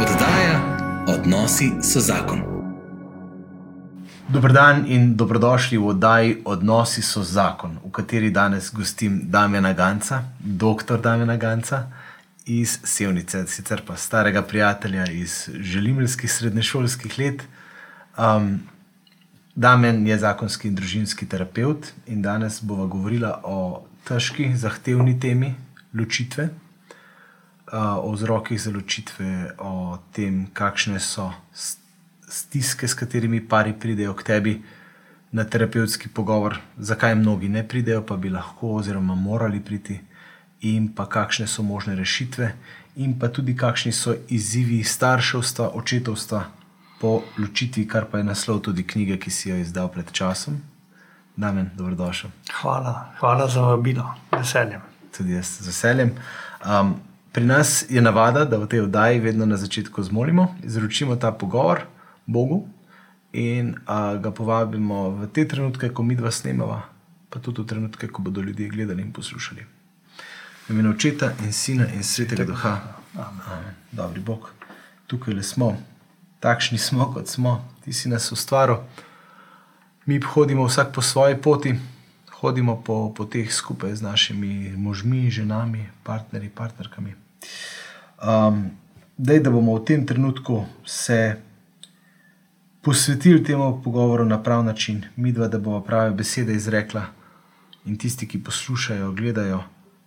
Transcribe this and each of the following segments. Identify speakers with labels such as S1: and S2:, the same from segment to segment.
S1: Oddaja Odnosi so zakon.
S2: Dober dan in dobrodošli v oddaji Odnosi so zakon, v kateri danes gostim Damjana Ganca, dr. Damjana Ganca iz Sevnice, sicer pa starega prijatelja iz želimeljskih srednješolskih let. Um, Damien je zakonski in družinski terapeut in danes bomo govorili o težki, zahtevni temi ločitve, o vzrokih za ločitve, o tem, kakšne so stiske, s katerimi pari pridejo k tebi na terapevtski pogovor, zakaj mnogi ne pridejo, pa bi lahko oziroma morali priti, in pa kakšne so možne rešitve, in pa tudi kakšni so izzivi starševstva, očetovstva po ločitvi, kar pa je naslov tudi knjige, ki si jo izdal pred časom. Damen, dobrodošel.
S3: Hvala, hvala za vabilo, veseljem.
S2: Tudi jaz z veseljem. Um, pri nas je navada, da v tej oddaji vedno na začetku zmolimo, izročimo ta pogovor Bogu in uh, ga povabimo v te trenutke, ko mi dva snemava, pa tudi v trenutke, ko bodo ljudje gledali in poslušali. V imenu očeta in sina in svetega duha. Amen. Dobri Bog, tukaj le smo, takšni smo, kot smo, ti si nas ustvaril. Mi hodimo vsak po svoji poti, hodimo po poteh skupaj z našimi možmi, ženami, partnerji, partnerkami. Um, dej, da bomo v tem trenutku se posvetili temu pogovoru na prav način, mi dva, da bomo prave besede izrekla in tisti, ki poslušajo, gledajo,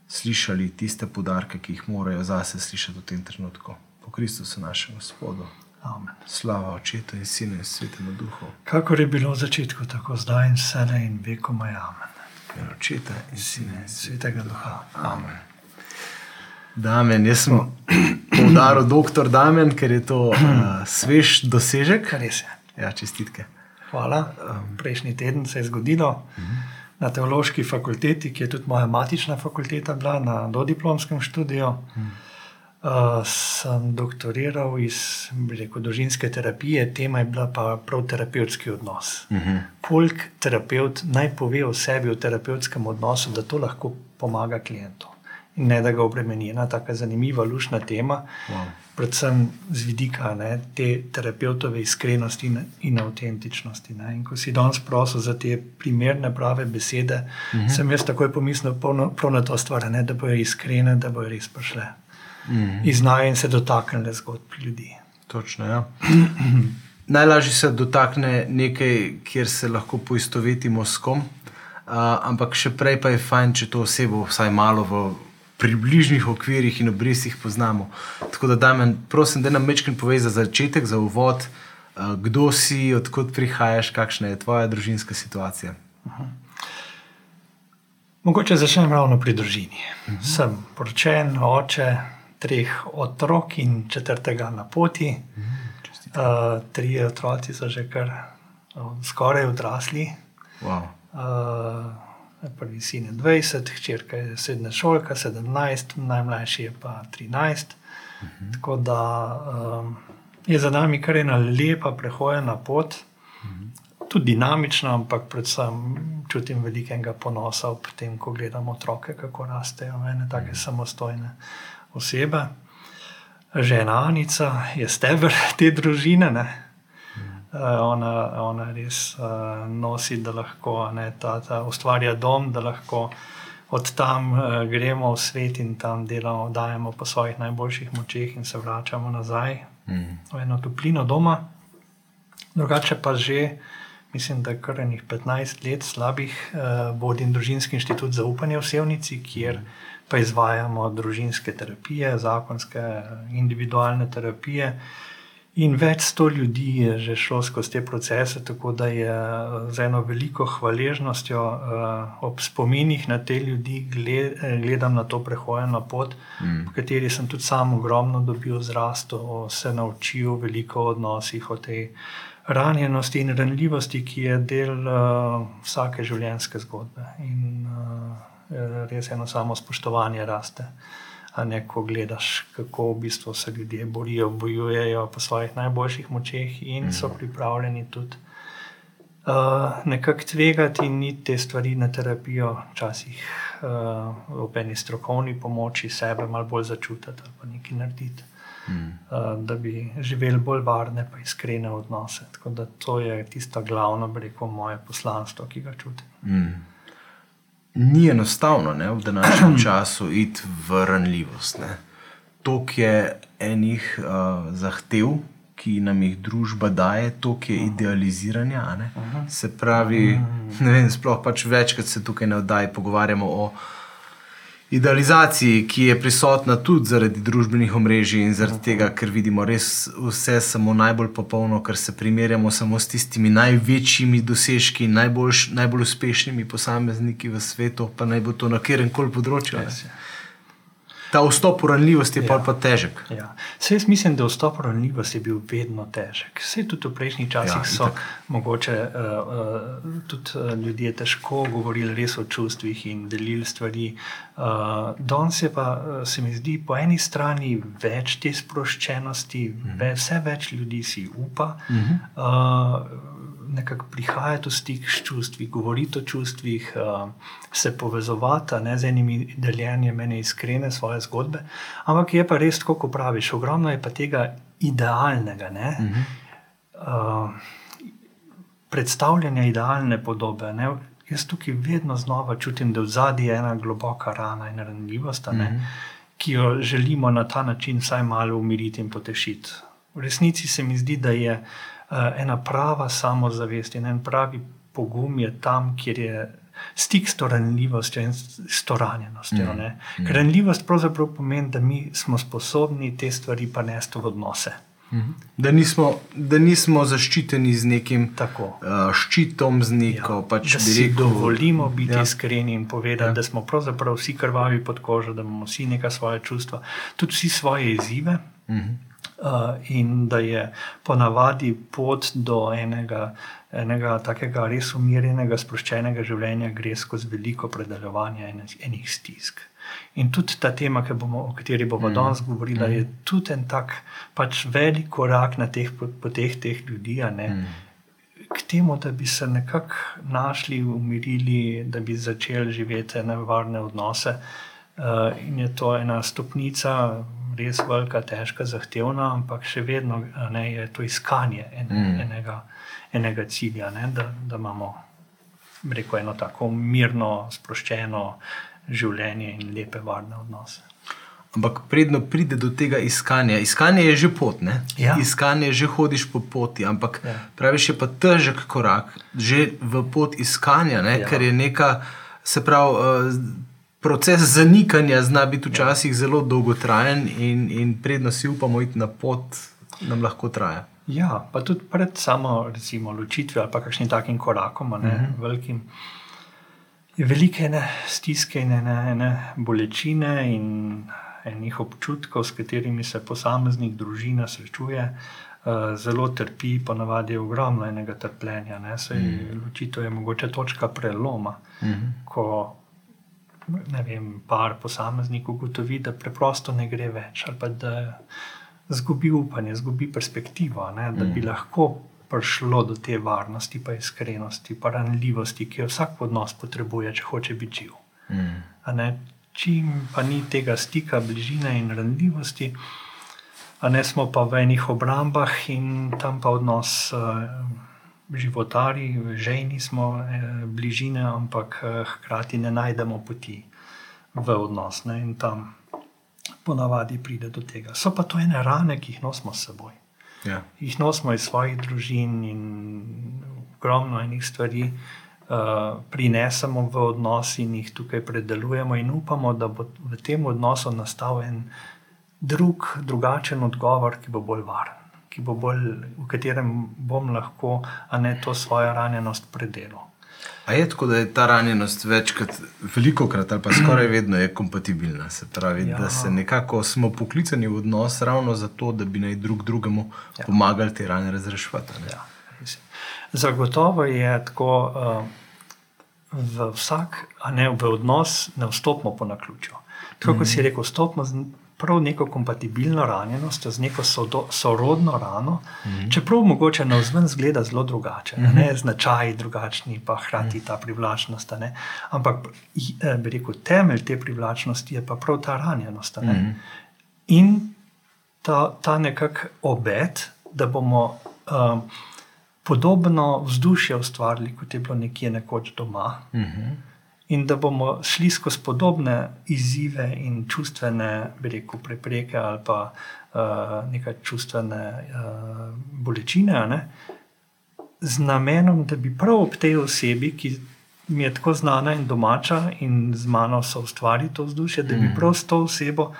S2: slišali tiste podarke, ki jih morajo zase slišati v tem trenutku. Po Kristusu, našemu Gospodu.
S3: Amen.
S2: Slava očetu in sinu in svetemu duhu.
S3: Kakor je bilo v začetku, tako zdaj in vse in veko maj amen.
S2: In očeta in sina in
S3: Svetega duha.
S2: Amen. Damen, jaz sem poudaril doktor Damen, ker je to uh, svež dosežek.
S3: Res je.
S2: Ja, čestitke.
S3: Hvala. Prejšnji teden se je zgodilo na teološki fakulteti, ki je tudi moja matična fakulteta bila na dodiplomskem študiju. Uh, sem doktoriral iz rekel, družinske terapije, tema je bila pa prav terapevtski odnos. Uh -huh. Polk terapeut naj pove o sebi v terapevtskem odnosu, da to lahko pomaga klientu in ne da ga obremeni. Ena tako zanimiva, lušna tema,
S2: Wow.
S3: predvsem z vidika ne, te terapeutove iskrenosti in, in avtentičnosti. Ne. In ko si danes prosil za te primerne, prave besede, uh -huh. sem jaz takoj pomislil na, prav na to stvar, ne, da bojo iskrene, da bojo res prišle. Uh -huh. In znajo in se dotaknile zgodb ljudi.
S2: Točno, ja. Najlažje se dotakne nekaj, kjer se lahko poistovetimo s kom, uh, ampak še prej pa je fajn, če to osebo vsaj malo v približnih okvirih in obrisih poznamo. Tako da, Damen, prosim, da nam večkrat povej za začetek, za uvod, uh, kdo si, odkot prihajaš, kakšna je tvoja družinska situacija.
S3: Mogoče začnem ravno pri družini. Uh -huh. Sem poročen, oče treh otrok in četrtega na poti. Uh -huh. uh, trije otroci so že kar uh, skoraj odrasli.
S2: Wow.
S3: Uh, prvi sin je 20, hčerka je srednja šolka, 17, najmlajši je pa 13. Uh -huh. Tako da um, je za nami kar ena lepa prehojena pot. Tudi dinamično, ampak predvsem čutim velikega ponosa ob tem, ko gledam otroke, kako rastejo, ene tako samostojne osebe. Žena Anica je steber te družine. Ne? Uh, ona, ona res uh, nosi, da lahko ne, ta, ta ustvarja dom, da lahko od tam uh, gremo v svet in tam delamo, dajemo po svojih najboljših močeh in se vračamo nazaj mm. v eno toplino doma. Drugače pa že, mislim, da kar enih 15 let slabih uh, vodim družinski inštitut za upanje v Sevnici, kjer pa izvajamo družinske terapije, zakonske, individualne terapije. In več sto ljudi je že šlo skozi te procese, tako da je z eno veliko hvaležnostjo uh, ob spominih na te ljudi gled, gledam na to prehojeno pot, mm. v kateri sem tudi sam ogromno dobil zrasto, se naučil veliko o odnosih, o tej ranjenosti in ranljivosti, ki je del uh, vsake življenjske zgodbe. In uh, res eno samo spoštovanje raste a ne ko gledaš, kako v bistvu se ljudje borijo, bojujejo po svojih najboljših močeh in so pripravljeni tudi uh, nekako tvegati in iti te stvari na terapijo, včasih uh, ob eni strokovni pomoči sebe malo bolj začutiti ali pa nekaj narediti. Mm. Uh, da bi živeli bolj varne, pa iskrene odnose. Tako da to je tisto glavno, reko, moje poslanstvo, ki ga čutim. Mm.
S2: Ni enostavno ne, v današnjem času iti v ranljivost. To je enih uh, zahtev, ki nam jih družba daje, to je idealiziranje. Se pravi, ne vem, sploh pač večkrat se tukaj na oddaji pogovarjamo o idealizaciji, ki je prisotna tudi zaradi družbenih omrežij in zaradi tega, ker vidimo res vse samo najbolj popolno, ker se primerjamo samo s tistimi največjimi dosežki, najbolj, najbolj uspešnimi posamezniki v svetu, pa naj bo to na kjerem koli področju. Res, ta vstop v ranljivost je ja. pa težek.
S3: Ja. Jaz mislim, da vstop v ranljivost je bil vedno težek. Vse tudi v prejšnjih časih ja, so mogoče uh, uh, tudi uh, ljudje težko govorili res o čustvih in delili stvari. Uh, Danes je pa, se mi zdi, po eni strani več te sproščenosti, mm -hmm. vse več ljudi si upa. Mm -hmm. uh, nekako prihajati v stik s čustvi, govoriti o čustvih, uh, se povezovati ne, z enimi deljenji, meni iskrene svoje zgodbe. Ampak je pa res, kot praviš, ogromno je pa tega idealnega. Ne, uh -huh. uh, predstavljanja idealne podobe. Ne, jaz tukaj vedno znova čutim, da v zadnji je ena globoka rana in ranljivost, uh -huh. ki jo želimo na ta način vsaj malo umiriti in potešiti. V resnici se mi zdi, da je. Eh, ena prava samozavest in en pravi pogum je tam, kjer je stik s to ranljivostjo in s to ranjenostjo. Mm. Mm. Ranljivost pravzaprav pomeni, da mi smo sposobni te stvari pa nesti v odnose.
S2: Mhm. Da nismo, da nismo zaščiteni z nekim Tako. Uh, ščitom, z neko ja, pač
S3: da si rekel, dovolimo biti ja. iskreni in povedati, ja. da smo pravzaprav vsi krvavi pod kožo, da imamo vsi neka svoje čustva, tudi vsi svoje izzive. Mhm. Uh, in da je ponavadi pot do enega, enega takega res umirjenega, sproščenega življenja, gre skozi veliko predelovanja en, enih stisk. In tudi ta tema, bomo, o kateri bomo mm. danes govorili, mm. je tudi en tak pač velik korak na teh poteh teh ljudi. Mm. K temu, da bi se nekako našli, umirili, da bi začeli živeti nevarne odnose. Uh, in je to ena stopnica, res velika, težka, zahtevna, ampak še vedno ne, je to iskanje en, mm. enega, enega cilja, ne, da, da imamo reko, eno tako mirno, sproščeno življenje in lepe, varne odnose.
S2: Ampak predno pride do tega iskanja. Iskanje je že pot, ja. iskanje je že hodiš po poti, ampak ja. praviš, je pa težek korak, že v pot iskanja, ja. ker je neka, se pravi. Proces zanikanja zna biti včasih zelo dolgotrajen, in, in predno si upamo iti na pot, nam lahko traja.
S3: Ja, pa tudi pred samo recimo, ločitvijo ali pa kakšnim takim korakom, ne, uh mhm. -huh. velikim. Je velike ne, stiske in ne, ne, bolečine in enih občutkov, s katerimi se posameznik, družina srečuje, uh, zelo trpi, ponavadi je ogromno enega trpljenja. Ne, sej, mm. Ločitev je mogoče točka preloma, mm. ko ne vem, par posameznikov ugotovi, da preprosto ne gre več, ali pa da izgubi upanje, izgubi perspektivo, ne, da bi mm. lahko prišlo do te varnosti, pa iskrenosti, pa ranljivosti, ki jo vsak odnos potrebuje, če hoče biti živ. Mm. Čim pa ni tega stika, bližine in ranljivosti, a ne smo pa v enih obrambah in tam pa odnos. Uh, životari, žejni smo eh, bližine, ampak eh, hkrati ne najdemo poti v odnos. Ne? In tam ponavadi pride do tega. So pa to ene rane, ki jih nosimo s seboj. Ja. Jih nosimo iz svojih družin in ogromno enih stvari. Uh, prinesemo v odnos in jih tukaj predelujemo, in upamo, da bo v tem odnosu nastal en drug, drugačen odgovor, ki bo bolj varen bolj, v katerem bom lahko ne, to svojo ranjenost predelal.
S2: A je tako, da je ta ranjenost večkrat, veliko krat ali pa skoraj vedno je kompatibilna? Se pravi, ja. da se nekako smo poklicani v odnos ravno zato, da bi naj drug drugemu ja. pomagali te rane razrešiti. Ja,
S3: Zagotovo je tako, uh, v vsak, a ne v odnos, ne vstopimo po naključju. Tako mm -hmm. kot si mhm. rekel, vstopimo prav neko kompatibilno ranjenost, z neko sodo, sorodno rano, mm -hmm. čeprav mogoče na vzven zgleda zelo drugače, mm -hmm. značaji drugačni, pa hkrati ta privlačnost. Ne? Ampak eh, bi rekel, temelj te privlačnosti je pa prav ta ranjenost. Mm -hmm. In ta, ta nekakšen obet, da bomo. Um, Podobno vzdušje ustvarili, kot je bilo nekje nekoč doma, uh mhm. -huh in da bomo šli skozi podobne izzive in čustvene, bi rekel, prepreke ali pa uh, neke čustvene uh, bolečine, ne? z namenom, da bi prav ob tej osebi, ki mi je tako znana in domača in z mano so ustvarili to vzdušje, da bi mhm. prav s to osebo.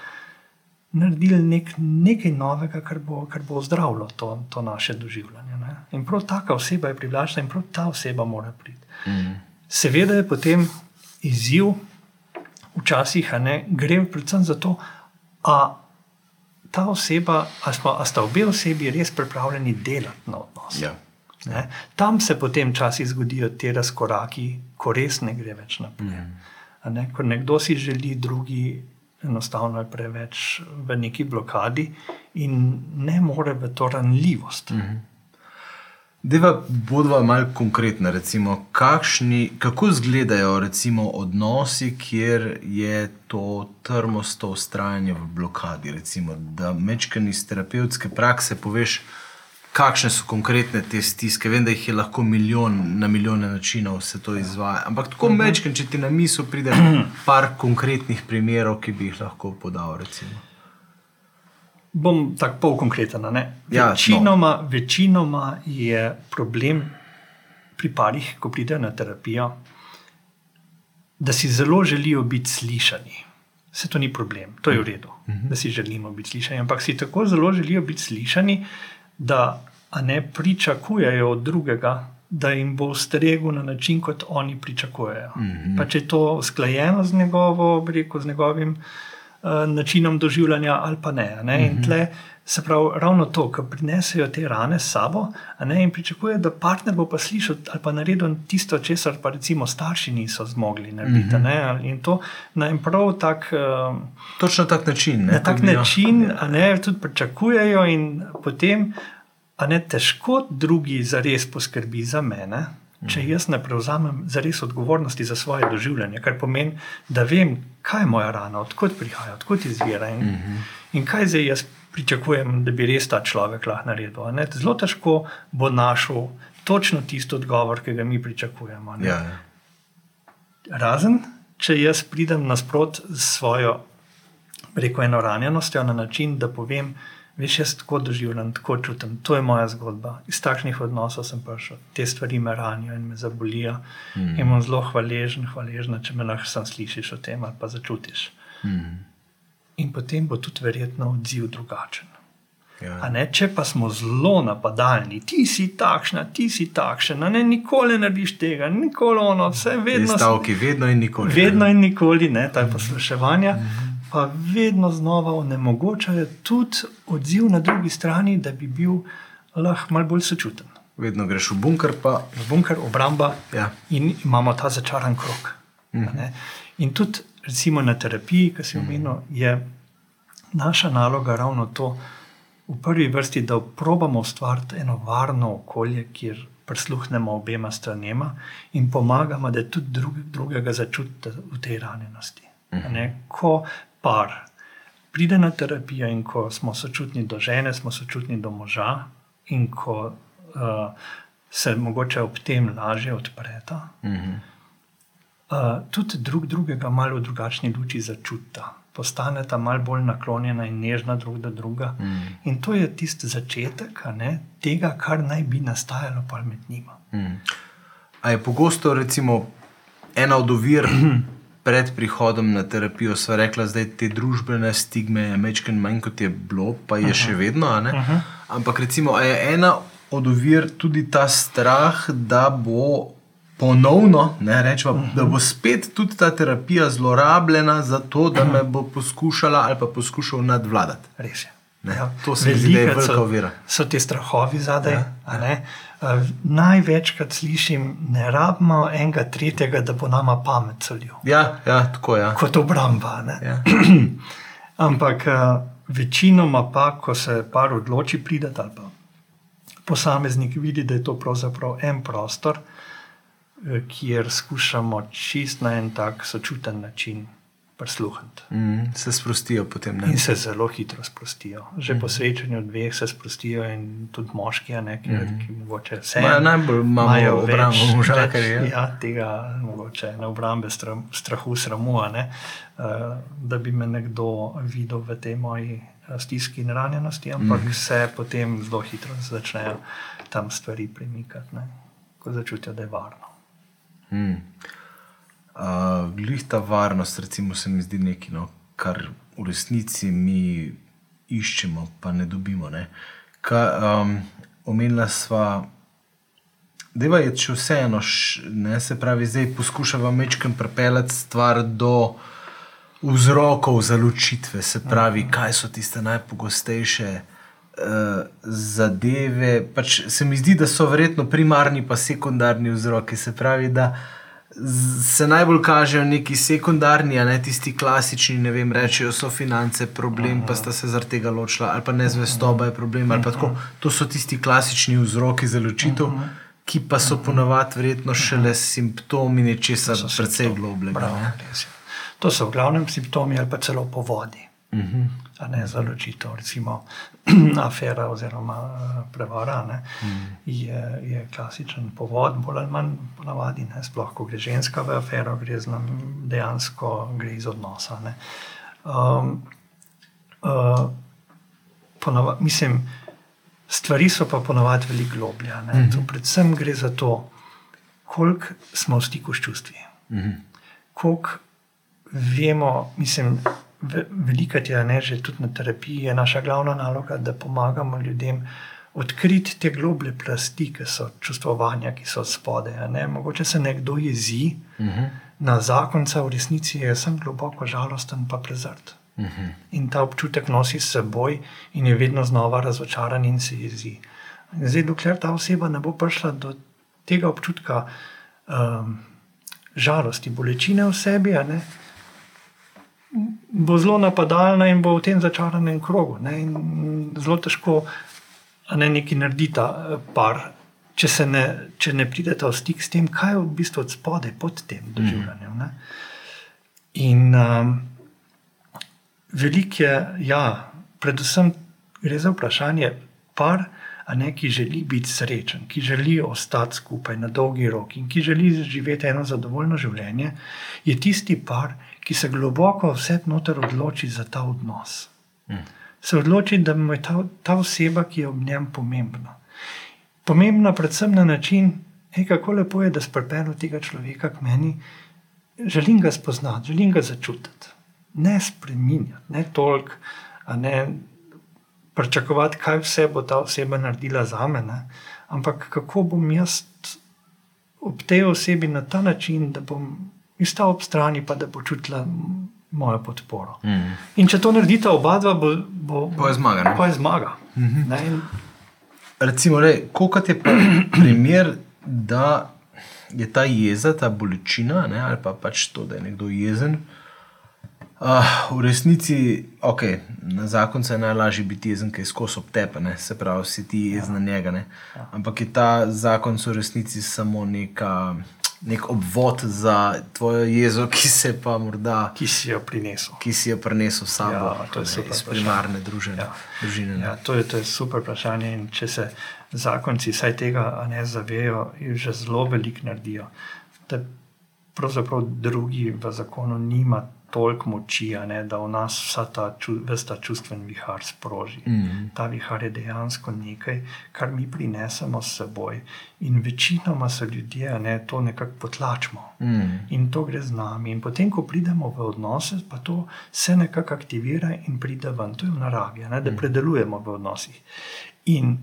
S3: Naredili nek, nekaj novega, kar bo, kar bo zdravilo to, to naše doživljanje. Ne? In prav taka oseba je privlačna, in prav ta oseba mora priti. Mm. Seveda je potem izziv, včasih ne, gre predvsem za to, da ta oseba, ali sta obe osebi res pripravljeni delati na odnos. Ja. Ne, tam se potem včasih zgodijo te razkoraki, ko res ne gre več naprej. Mm. Ne, ko nekdo si želi, drugi enostavno je preveč v neki blokadi in ne more v to ranljivost. Mm.
S2: Deva bodva malo konkretna, recimo, kakšni, kako izgledajo recimo, odnosi, kjer je to trmosto ustrajanje v blokadi. Recimo, da mečkani iz terapevtske prakse poveš, kakšne so konkretne te stiske. Vem, da jih je lahko milijon na milijone načinov se to izvaja. Ampak tako mhm. mečkani, če ti na misel pride par konkretnih primerov, ki bi jih lahko podal. Recimo.
S3: Bom tako pol konkreten. Ja, večinoma, no. večinoma je problem pri parih, ko pridejo na terapijo, da si zelo želijo biti slišani. Vse to ni problem, to je v redu, uh mhm. -huh. da si želimo biti slišani. Ampak si tako zelo želijo biti slišani, da ne pričakujejo od drugega, da jim bo ustregel na način, kot oni pričakujejo. Uh mhm. -huh. Pa če je to usklajeno z, njegovo, rekel, z njegovim. Eh, načinom doživljanja, ali pa ne. ne? In mhm. tle se pravi ravno to, ki prinesejo te rane s sabo ne? in pričakuje, da partner bo pa slišal ali pa naredil tisto, česar pa recimo starši niso zmogli narediti. Uh -huh. In to na en prav tak. Uh,
S2: Točno tak način.
S3: Ne? Na tak način, a ne tudi pričakujejo, in potem, a ne težko drugi za res poskrbi za mene. Če jaz ne prevzamem zares odgovornosti za svoje doživljanje, kar pomeni, da vem, kaj je moja rana, odkot prihaja, odkot izvira in, uh. -huh. in kaj zdaj jaz pričakujem, da bi res ta človek lahko naredil. Ne? Zelo težko bo našel točno tisto odgovor, ki ga mi pričakujemo. Ja, ja. Razen, če jaz pridem nasprot s svojo, reko, eno ranjenostjo na način, da povem, da Veš, jaz tako doživljam, tako čutim, to je moja zgodba. Iz takšnih odnosov sem prišel, te stvari me ranijo in me zabolijo. Mm. In bom zelo hvaležen, hvaležen, če me lahko sam slišiš o tem ali pa začutiš. Mm. In potem bo tudi verjetno odziv drugačen. Ja. Ne, če pa smo zelo napadalni, ti si takšna, ti si takšna, ne, nikoli ne narediš tega, nikoli ono, vse vedno.
S2: Stavki, vedno in nikoli.
S3: Vedno in nikoli, ne, ta posluševanja. Mm pa vedno znova onemogočajo tudi odziv na drugi strani, da bi bil lahko malo bolj sočuten.
S2: Vedno greš v bunker, pa
S3: v bunker, obramba ja. in imamo ta začaran krok. Mhm. In tudi, recimo, na terapiji, ki si omenil, mhm. je naša naloga ravno to, v prvi vrsti, da probamo ustvariti eno varno okolje, kjer prisluhnemo obema stranema in pomagamo, da tudi drug, drugega začutite v tej ranjenosti. Mhm. Ko par pride na terapijo in ko smo sočutni do žene, smo sočutni do moža, in ko uh, se mogoče ob tem lažje odpreta, mm -hmm. uh, tudi drug drugega malo v drugačni luči začuta. Postaneta malo bolj naklonjena in nežna drug do druga. Mm. In to je tisti začetek ne, tega, kar naj bi nastajalo med njima. Mm.
S2: Ali je pogosto, recimo, ena od ovir pred prihodom na terapijo sva rekla, da te družbene stigme je nekaj manj kot je bilo, pa je uh -huh. še vedno. Uh -huh. Ampak recimo, je ena od ovir tudi ta strah, da bo ponovno, ne, rečemo, uh -huh. da bo spet tudi ta terapija zlorabljena za to, da uh -huh. me bo poskušala ali pa poskušal nadvladati.
S3: Res je.
S2: Ja, to se mi zdi, da je velika ovira.
S3: So ti strahovi zadaj. Ja. Uh, največkrat slišim, ne rabimo enega tretjega, da bo nama pamet celil.
S2: Ja, ja, tako je. Ja.
S3: Kot obramba. Ja. Ampak uh, večinoma pa, ko se par odloči priti ali pa posameznik vidi, da je to pravzaprav en prostor, eh, kjer skušamo čist na en tak sočuten način prisluhniti.
S2: Mm, se sprostijo potem. Ne?
S3: In se zelo hitro sprostijo. Že mm. po srečanju dveh se sprostijo, in tudi moški, ne, ki, mm. ki mogoče vse.
S2: Majo najbolj imajo obrambo moža, kar je.
S3: Ja, tega mogoče na obrambe stra, strahu, sramu, ne, uh, da bi me nekdo videl v tej moji eh, stiski in ranjenosti, ampak mm. se potem zelo hitro začnejo tam stvari premikati, ne, ko začutijo, da je varno.
S2: Mm. Uh, glih ta varnost, recimo, se mi zdi nekaj, no, kar v resnici mi iščemo, pa ne dobimo. Ne. Ka, um, omenila sva, da je če vseeno, ne se pravi, zdaj poskušamo mečkim pripeljati stvar do vzrokov za ločitve, se pravi, kaj so tiste najpogostejše. Uh, zadeve, pač se mi zdi, da so verjetno primarni, pa sekundarni vzroki. Se pravi, da uh, se najbolj kažejo neki sekundarni, a ne tisti klasični, ne vem, rečejo, so finance problem, Aha. pa sta se zaradi tega ločila, ali pa nezvestoba je problem. Tako, to so tisti klasični vzroki za ločitev, Aha. ki pa so ponavadi verjetno šele simptomi nečesa precej globlega.
S3: To so v glavnem simptomi ali pa celo povodi. Uh mhm. -huh a ne za ločitev, recimo afera oziroma eh, prevara, ne, mm. je, je klasičen povod, bolj ali manj ponavadi, ne, sploh ko gre ženska v afero, gre z nami dejansko gre iz odnosa. Um, uh, ponavad, mislim, stvari so pa ponavadi veliko globlje. Mm -hmm. Predvsem gre za to, koliko smo v stiku s čustvi. Mm -hmm. Koliko vemo, mislim, veliko je, ne, že tudi na terapiji, je naša glavna naloga, da pomagamo ljudem odkriti te globlje plasti, ki so čustvovanja, ki so spodaj. Mogoče se nekdo jezi uh mhm. -huh. na zakonca, v resnici je sem globoko žalosten, pa prezrt. Uh mhm. -huh. In ta občutek nosi s seboj in je vedno znova razočaran in se jezi. In zdaj, dokler ta oseba ne bo prišla do tega občutka um, žalosti, bolečine v sebi, ne, bo zelo napadalna in bo v tem začaranem krogu. Ne? Zelo težko ne nekaj narediti ta eh, par, če, ne, če ne pridete v stik s tem, kaj je v bistvu od spodaj pod tem doživljanjem. Ne? In um, veliko je, ja, predvsem gre za vprašanje par. A ne, ki želi biti srečen, ki želi ostati skupaj na dolgi rok in ki želi živeti eno zadovoljno življenje, je tisti par, ki se globoko vse noter odloči za ta odnos. Mm. Se odloči, da je ta, ta oseba, ki je ob njem pomembna. Pomembna predvsem na način, hej, kako lepo je, da sprepelo tega človeka k meni, želim ga spoznati, želim ga začutiti. Ne spremenjati, ne toliko, ne pričakovati, kaj vse bo ta oseba naredila za mene, ampak kako bom jaz ob tej osebi na ta način, da bom in sta ob strani, pa da bo čutila mojo podporo. Mm. In če to naredita oba dva, bo, bo,
S2: bo je zmaga.
S3: Bo je zmaga. Mm -hmm. in...
S2: Recimo, kako je primer, da je ta jeza, ta bolečina, ne, ali pa pač to, da je nekdo jezen. Uh, v resnici, okay, na zakoncu je najlažje biti jezen, ker je skozi obtepe, se pravi, si ti jezen ja. na njega. Ja. Ampak je ta zakon v resnici samo neka nek obvod za tvojo jezo, ki se pa morda.
S3: Ki si jo prinesel.
S2: Ki si jo prinesel sabo, ja, to je super. Iz primarne družine. Ja. družine.
S3: Ja, to, je, to je super vprašanje. In če se zakonci vsaj tega ne zavejo, že zelo veliko naredijo. Da pravzaprav drugi v zakonu nima toliko moči, ne, da v nas vsa ta, ta čustven vihar sproži. Mm -hmm. Ta vihar je dejansko nekaj, kar mi prinesemo s seboj. In večinoma so ljudje ne, to nekako potlačimo mm -hmm. in to gre z nami. In potem, ko pridemo v odnose, pa to se nekako aktivira in pride ven. To je v naravi, ne, da mm -hmm. predelujemo v odnosih. In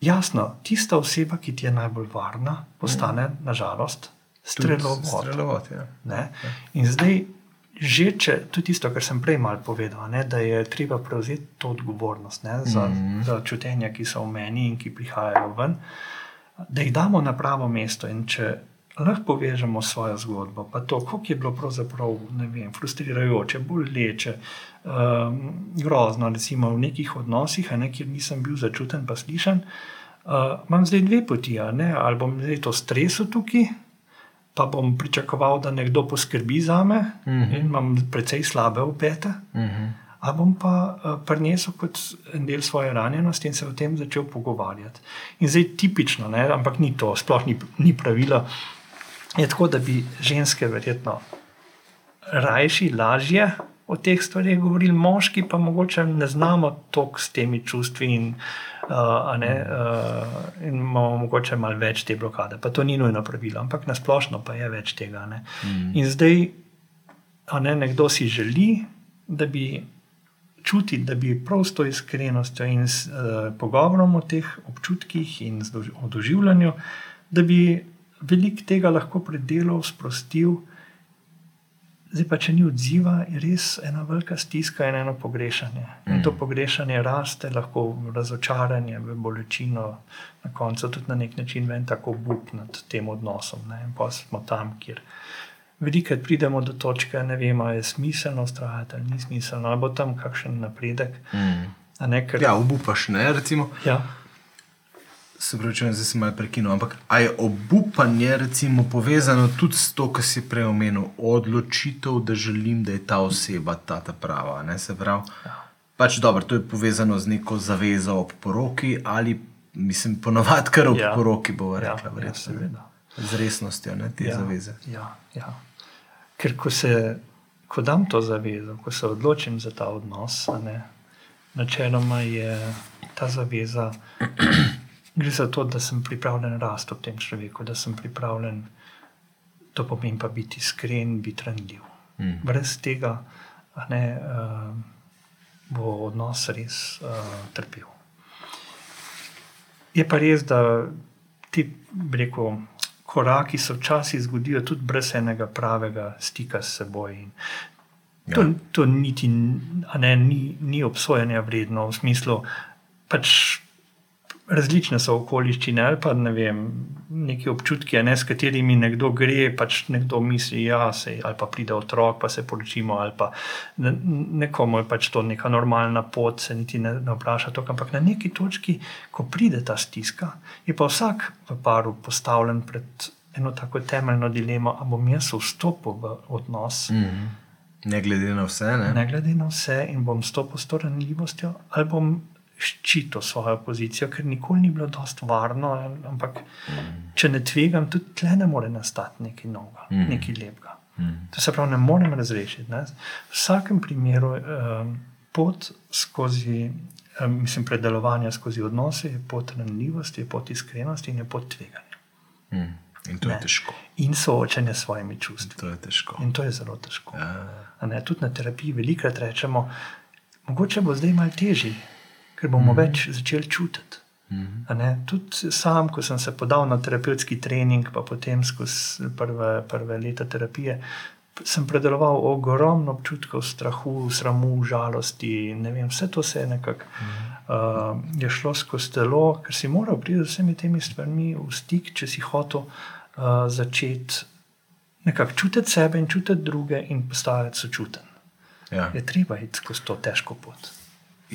S3: jasno, tista oseba, ki ti je najbolj varna, postane, mm -hmm. nažalost, strelovod. strelovod ja. Ja. In zdaj že če, tudi tisto, kar sem prej mal povedal, ne, da je treba prevzeti to odgovornost ne, za, mm -hmm. za čutenja, ki so v meni in ki prihajajo ven, da jih damo na pravo mesto. In če lahko povežemo svojo zgodbo, pa to, kako je bilo pravzaprav vem, frustrirajoče, boleče, um, grozno, recimo v nekih odnosih, ne, kjer nisem bil začuten, pa slišan. Uh, imam zdaj dve poti, ali bom zdaj to stresel tukaj, pa bom pričakoval, da nekdo poskrbi za me uh
S2: Mhm.
S3: -huh. in imam precej slabe upete. Uh -huh. A bom pa uh, prinesel kot en del svoje ranjenosti in se o tem začel pogovarjati. In zdaj tipično, ne, ampak ni to, sploh ni, ni pravilo. Je tako, da bi ženske verjetno rajši, lažje o teh stvarih govorili, moški pa mogoče ne znamo toliko s temi čustvi in, uh, ne, uh, in imamo mogoče malo več te blokade. Pa to ni nujno pravilo, ampak nasplošno pa je več tega. Ne. In zdaj, ne, nekdo si želi, da bi čuti, da bi prav s to iskrenostjo in s uh, pogovorom o teh občutkih in z- o doživljanju, da bi veliko tega lahko predelal, sprostil. Zdaj pa, če ni odziva, je res ena velika stiska in eno pogrešanje. In to pogrešanje raste, lahko v razočaranje, v bolečino, na koncu tudi na nek način ven tako bup nad tem odnosom. Ne? In pa smo tam, kjer velikokrat pridemo do točke, ne vemo, ali je smiselno ustrajati ali ni smiselno, ali bo tam kakšen napredek.
S2: Mm.
S3: Ne, ker,
S2: Ja, obupaš, ne, recimo.
S3: ja,
S2: Se pravi, če sem malo prekinil, ampak je obupanje recimo, povezano tudi s to, kar si prej omenil, odločitev, da želim, da je ta oseba ta, ta prava. Ne? Se pravi, pač dobro, to je povezano z neko zavezo ob poroki ali, mislim, ponovadi kar ob
S3: Ja.
S2: ja. poroki, bo
S3: ja,
S2: rekla,
S3: ja,
S2: verjetno. ne.
S3: seveda.
S2: z resnostjo ne, te
S3: ja,
S2: ja. zaveze.
S3: Ja, ja. Ker ko, se, ko dam to zavezo, ko se odločim za ta odnos, ne, načeloma je ta zaveza, gre za to, da sem pripravljen rasti ob tem človeku, da sem pripravljen, to pomeni pa biti iskren, biti ranljiv.
S2: Mm.
S3: Brez tega ne, uh, bo odnos res uh, trpel. Je pa res, da ti rekel, koraki se včasih zgodijo tudi brez enega pravega stika s seboj. In To,
S2: Ja.
S3: to niti a ne, ni, ni obsojanja vredno, v smislu, pač različne so okoliščine ali pa ne vem, neki občutki, ne, s katerimi nekdo gre, pač nekdo misli, ja, se, ali pa pride otrok, pa se poročimo, ali pa ne, nekomu je pač to neka normalna pot, se niti ne, ne vpraša to, ampak na neki točki, ko pride ta stiska, je pa vsak v paru postavljen pred eno tako temeljno dilemo, ali bom jaz vstopil v odnos.
S2: Mm -hmm. Ne glede na vse, ne.
S3: Ne glede na vse, in bom stopil s to ranljivostjo, ali bom ščitil svojo pozicijo, ker nikoli ni bilo dosto varno. Ampak, mm. če ne tvegam, tudi tle ne more nastati nekaj novega, mm. nekaj lepega. Mm. To se pravi, ne morem razrešiti. Ne? V vsakem primeru um, pot skozi, um, mislim, predelovanja skozi odnose je pot ranljivosti, je pot iskrenosti in je pot tveganja.
S2: Mm. In to ne.
S3: Ne.
S2: je težko.
S3: In soočanje s svojimi čustvi.
S2: To je težko.
S3: In to je zelo težko.
S2: Ja.
S3: A Ne, tudi na terapiji velikokrat rečemo, mogoče bo zdaj malo težje, ker bomo mm. več začeli čutiti.
S2: Mm.
S3: Ne, tudi sam, ko sem se podal na terapevtski trening, pa potem skozi prve, prve leta terapije, sem predeloval ogromno občutkov strahu, sramu, žalosti. Vem, vse to se je nekako uh, je šlo skozi telo, ker si moral priti z vsemi temi stvarmi v stik, če si hotel uh, začeti nekako čutiti sebe in čutiti druge in postajati sočuten.
S2: Ja.
S3: Je treba iti skozi to težko pot.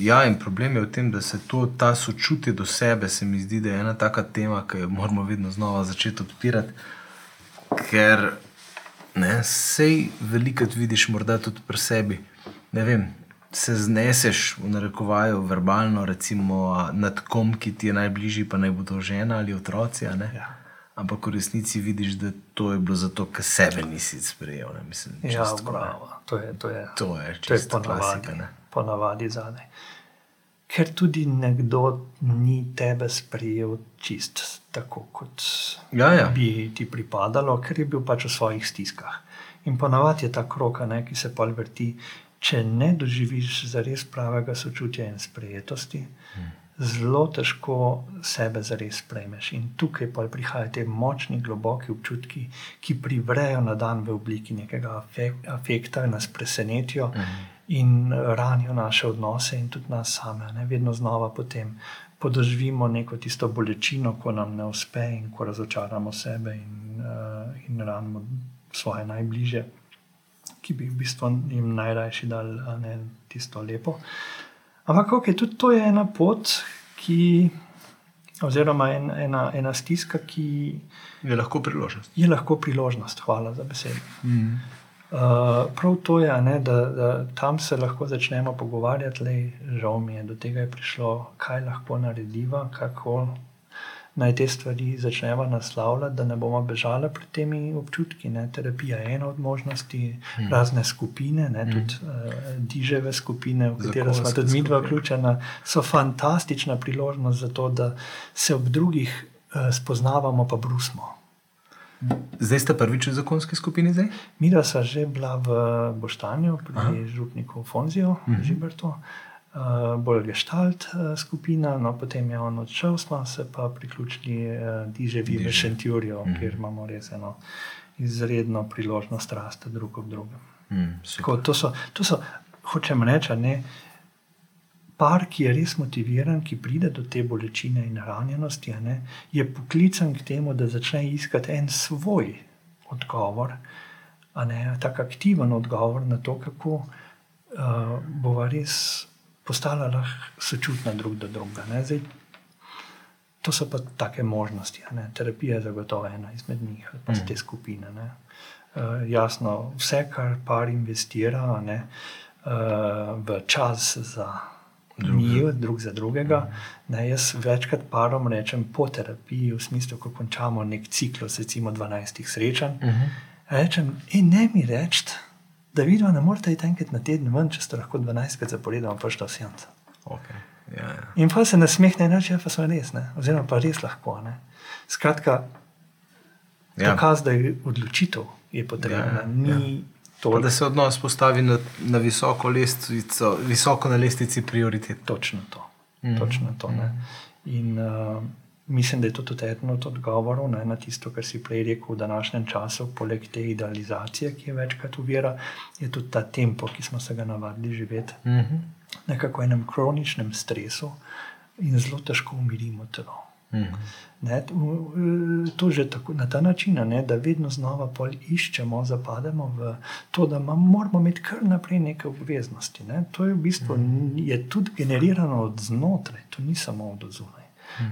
S2: Ja, in problem je v tem, da se to, ta sočutje do sebe, se mi zdi, da je ena taka tema, ki jo moramo vedno znova začeti odpirati. Ker ne, sej velikokrat vidiš, morda tudi pri sebi. Ne vem, se zneseš v narekovaju verbalno, recimo nad kom, ki ti je najbližji, pa naj bo to žena ali otroci.
S3: Ja.
S2: Ampak v resnici vidiš, da to je bilo zato, ker sebe nisi sprejel. Ne? Mislim,
S3: Ja, bravo. To je, to je,
S2: To je
S3: to je ponavadi,
S2: klasika. ne.
S3: ponavadi zadaj. Ker tudi nekdo ni tebe sprejel čist tako, kot
S2: Ja, ja.
S3: bi ti pripadalo, ker je bil pač v svojih stiskah. In ponavadi je ta kroka, ne, ki se pol vrti, če ne doživiš zares pravega sočutja in sprejetosti, hmm. zelo težko sebe zares sprejmeš. In tukaj pa prihajajo te močni, globoki občutki, ki privrejo na dan v obliki nekega afek- afekta, nas presenetijo. Hmm in ranijo naše odnose in tudi nas same. Ne? Vedno znova potem podoživimo neko tisto bolečino, ko nam ne uspe in ko razočaramo sebe in uh, in ranimo svoje najbližje, ki bi v bistvu jim najrajši dal ne, tisto lepo. Ampak okay, tudi to je ena pot, ki, oziroma en, ena, ena stiska, ki
S2: Je lahko priložnost.
S3: je lahko priložnost. Hvala za besedo.
S2: Mm.
S3: Uh, prav to je, ne, da, da tam se lahko začnemo pogovarjati, le žal mi je, do tega je prišlo, kaj lahko narediva, kako naj te stvari začnemo naslavljati, da ne bomo bežali pred temi občutki. Ne. Terapija je ena od možnosti, hmm. razne skupine, ne, tudi uh, diževe skupine, v katero smo tudi mi dva vključena, so fantastična priložnost za to, da se ob drugih uh, spoznavamo, pa brusmo.
S2: Zdaj ste prvič v zakonski skupini, zdaj?
S3: Mi dva sva že bila v Boštanju, pri župniku Fonzijo, uh -huh. Žibertu, uh, bolj geštalt uh, skupina, no potem je on odšel, smo se pa priključili uh, Diževi v Šentjurju, uh -huh. kjer imamo res eno izredno priložnost rasti drug ob drugem.
S2: Mm,
S3: Tako, to, so, to so, hočem reči, ne. Par, ki je res motiviran, ki pride do te bolečine in ranjenosti, ne, je poklican k temu, da začne iskati en svoj odgovor, ne tako aktiven odgovor na to, kako uh, bova res postala lahko sočutna drug do drugega. ne. Zdaj, to so pa take možnosti. ne. Terapija je zagotovo ena izmed njih, ali pa mm. te skupine. Ne. Uh, jasno, vse, kar par investira ne, uh, v čas za njih, drug za drugega. Ne, jaz večkrat parom rečem po terapiji, v smislu, ko končamo nek ciklus, recimo 12 srečanj. Uh -huh. Rečem, in ne mi reči, da vidva ne morete iti enkrat na teden ven, če ste lahko 12 krat zaporedoma prišli v senco.
S2: Okay. Ja, ja.
S3: In pa se nasmehne in reče, ja, pa so res, ne? oziroma pa res lahko. Ne? Skratka,
S2: Ja.
S3: dokaz, da je odločitev je potrebna,
S2: Ja, ja,
S3: ni to,
S2: Pa da se odnos postavi na, na visoko, lestvico, visoko na lestvici prioritet.
S3: Točno to. Mm
S2: Mhm.
S3: Točno to ne. in uh, mislim, da je to tudi eden od odgovorov ne, na tisto, kar si prej rekel v današnjem času, poleg te idealizacije, ki je večkrat uvira, je tudi ta tempo, ki smo se ga navadili živeti.
S2: Mm -hmm.
S3: Nekako v enem kroničnem stresu in zelo težko umirimo telo.
S2: Mm -hmm.
S3: Ne, to že tako, na ta način, ne, da vedno znova pol iščemo, zapademo v to, da ma, moramo imeti kar naprej neke obveznosti. Ne. To je v bistvu mm. je tudi generirano od znotraj, to ni samo od zunaj.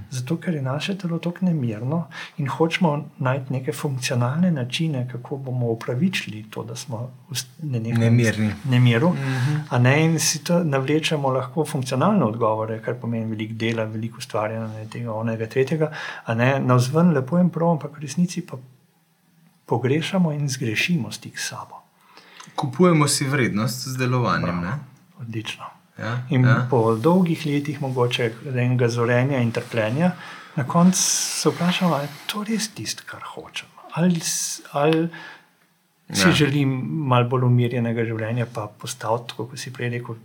S3: Zato, ker je naše telo tako nemirno in hočemo najti neke funkcionalne načine, kako bomo upravičili to, da smo v nenehnem
S2: Nemirni.
S3: nemiru. Mm -hmm. A ne in si to navlečemo lahko funkcionalne odgovore, kar pomeni veliko dela, veliko ustvarjanja ne, tega, onega, tretjega. Ne na vzven lepo in prav, ampak v resnici pa pogrešamo in zgrešimo stik s sabo.
S2: Kupujemo si vrednost z delovanjem. Ne?
S3: Odlično.
S2: Ja,
S3: In
S2: ja.
S3: po dolgih letih, mogoče enega zorenja in trpljenja, na koncu se vprašamo, ali je to res tisto, kar hočemo. Ali, ali si
S2: Ja.
S3: želim malo bolj umirjenega življenja, pa postaviti, tako kot si prej rekel,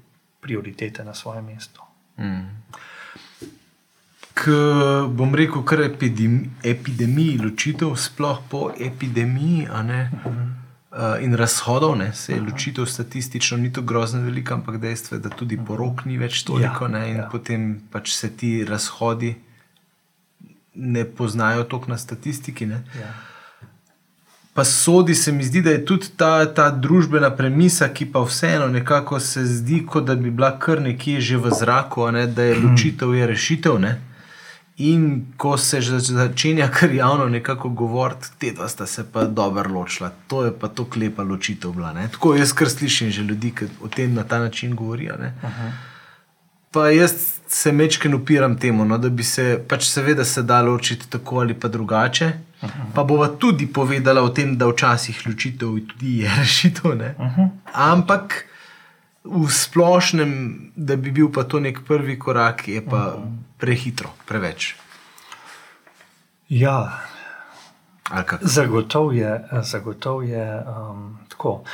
S3: prioritete na svoje mesto.
S2: Mm. K, bom rekel, kar epidemi, epidemiji, ločitev, sploh po epidemiji, ne, uh, in razhodov, ne, se je ločitev statistično ni tako grozno velika, ampak dejstvo je, da tudi porok ni več toliko,
S3: Ja,
S2: ne, in
S3: ja.
S2: potem pač se ti razhodi ne poznajo toliko na statistiki. Ne.
S3: Ja.
S2: Pa sodi se mi zdi, da je tudi ta, ta družbena premisa, ki pa vseeno nekako se zdi, kot da bi bila kar nekje že v zraku, ne, da je ločitev je rešitev. Ne? In ko se že zač- začenja kar javno nekako govoriti, te dva sta se pa dobro ločila, to je pa to klepa ločitev bila. Ne? Tako jaz kar slišim že ljudi, ki o tem na ta način govorijo. Pa jaz se mečken upiram temu, no, da bi se, pač seveda se da ločiti tako ali pa drugače. Pa bova tudi povedala o tem, da včasih ločitev tudi je rešitev. ne. Ampak v splošnem, da bi bil pa to nek prvi korak, je pa prehitro, preveč.
S3: Ja,
S2: Ali kako?
S3: Zagotov je, zagotov je um, tako.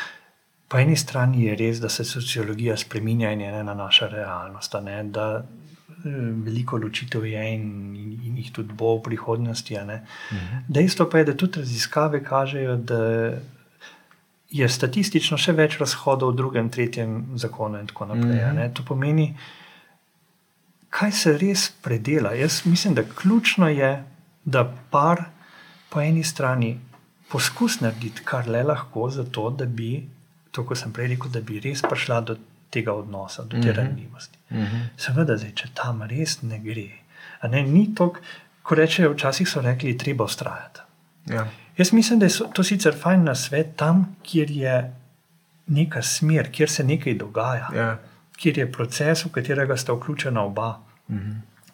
S3: Po eni strani je res, da se sociologija spremenja in je ena naša realnost. Ne, da eh, veliko ločitev je in, in, in jih tudi bo v prihodnosti. ne. Dejstvo pa je, da tudi raziskave kažejo, da je statistično še več razhodov v drugem, tretjem zakonu in tako naprej. a ne. To pomeni, kaj se res predela. Jaz mislim, da ključno je, da par po eni strani poskus narediti, kar le lahko, zato da bi, to, kot sem prej rekel, da bi res prišla do tega odnosa, do te
S2: Mhm.
S3: ranljivosti.
S2: Mhm.
S3: Seveda, zdaj, če tam res ne gre. A Ne, ni to, ko rečejo, včasih so rekli, treba ustrajati.
S2: Ja.
S3: Jaz mislim, da je to sicer fajn na svet, tam, kjer je neka smer, kjer se nekaj dogaja,
S2: Ja.
S3: kjer je proces, v katerega sta vključena oba
S2: Mhm.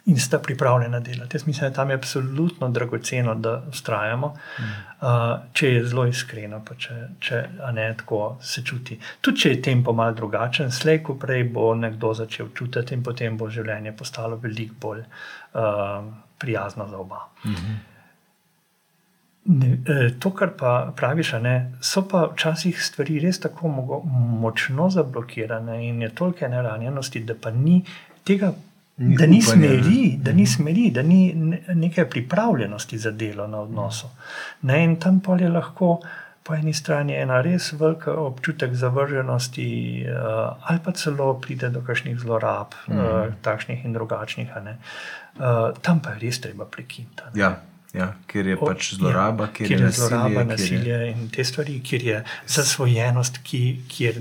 S3: in sta pripravljena delati. Jaz mislim, da tam je absolutno dragoceno, da ustrajamo, uh, če je zelo iskreno, pa če, če ne tako se čuti. Tudi če je tempo mal drugačen, slej ko prej bo nekdo začel čutiti in potem bo življenje postalo veliko bolj uh, prijazno za oba. Ne, eh, to, kar pa praviš, ne, so pa včasih stvari res tako močno zablokirane in je toliko neranjenosti, da pa ni tega,
S2: Ni
S3: da ni smeri, da ni smeri, da ni ne- neke pripravljenosti za delo na odnosu. Ne, in tam pa je lahko po eni strani ena res velika občutek zavrženosti, uh, ali pa celo pride do kakšnih zlorab, mm. takšnih in drugačnih. Uh, tam pa je res treba prekiniti.
S2: Ja. Ja, ker je
S3: O,
S2: pač zloraba,
S3: ja,
S2: kjer
S3: kjer
S2: je
S3: zloraba,
S2: nasilje, kjer
S3: nasilje
S2: je-
S3: in te stvari, kjer je zasvojenost, ki, kjer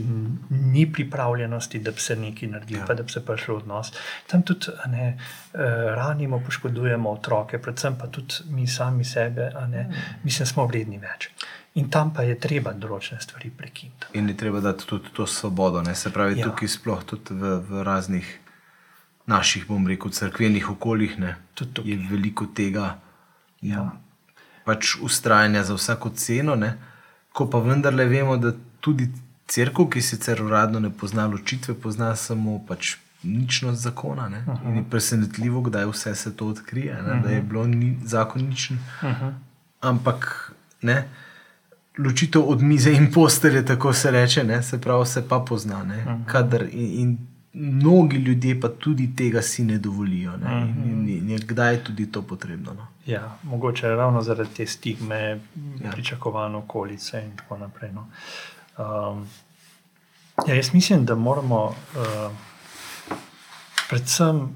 S3: ni pripravljenosti, da bi se nekaj naredilo,
S2: Ja.
S3: ja. pa da bi se prišlo v odnos. Tam tudi ne, eh, ranimo, poškodujemo otroke, predvsem pa tudi mi sami sebe, ne, mislim, smo vredni več. In tam pa je treba določene stvari prekiniti.
S2: In je treba dati tudi to svobodo. Ne? Se pravi, ja.
S3: Ja.
S2: tukaj sploh tudi v, v raznih naših, bom rekel, crkvenih okoljih ne, je veliko tega
S3: Ja.
S2: pač ustrajanja za vsako ceno. Ne? Ko pa vendarle vemo, da tudi crkva, ki sicer uradno ne pozna ločitve, pozna samo pač. Ničnost zakona. Ne? In je presenetljivo, kdaj vse se to odkrije, ne? da je bilo ni, zakon ničen. Ampak ne, ločitev od mize in postelje, tako se reče, ne? se pravi, se pa pozna. ne. Kadar, in, in mnogi ljudje pa tudi tega si ne dovolijo. Ne? In, in, in je kdaj tudi to potrebno. No?
S3: Ja, mogoče ravno zaradi te stigme,
S2: Ja.
S3: pričakovane okolice in tako naprej. No. Um, ja, jaz mislim, da moramo uh, predvsem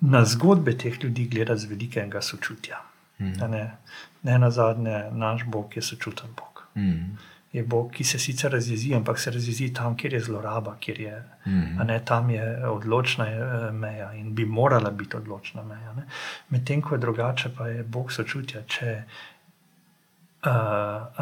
S3: na zgodbe teh ljudi gledati z velikega sočutja.
S2: Mhm.
S3: A Ne, ne na zadnje, naš Bog je sočuten Bog.
S2: Mm.
S3: Je Bog, ki se sicer razjezi, ampak se razjezi tam, kjer je zloraba, kjer je,
S2: Mhm.
S3: a ne, tam je odločna eh, meja in bi morala biti odločna meja. Medtem ko je drugače, pa je Bog sočutja. Če uh,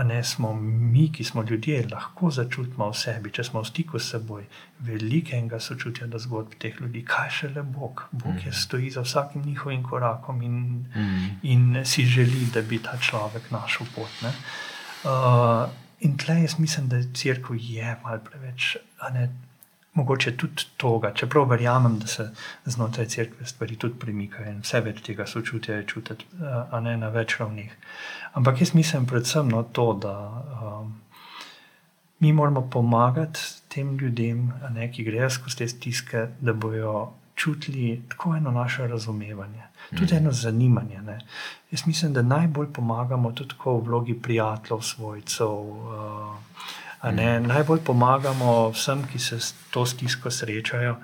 S3: ne smo mi, ki smo ljudje, lahko začutimo v sebi, če smo v stiku s seboj, velikega sočutja do zgodb teh ljudi, kaj šele Bog. Bog je stoji za vsakim njihovim korakom in,
S2: Mhm.
S3: in si želi, da bi ta človek našel pot. ne. Uh, in tle jaz mislim, da crkva je malo preveč, ne, mogoče tudi toga, čeprav verjamem, da se znotraj crkve stvari tudi premikajo in vse več tega sočutja je čutiti, a ne na več ravneh. Ampak jaz mislim predvsem na to, da um, mi moramo pomagati tem ljudem, ne, ki grejo skozi te stiske, da bojo čutili tako eno naše razumevanje, tudi eno zanimanje. Ne. Jaz mislim, da najbolj pomagamo tudi v vlogi prijateljev, svojcev. Uh, ne, najbolj pomagamo vsem, ki se s to stisko srečajo,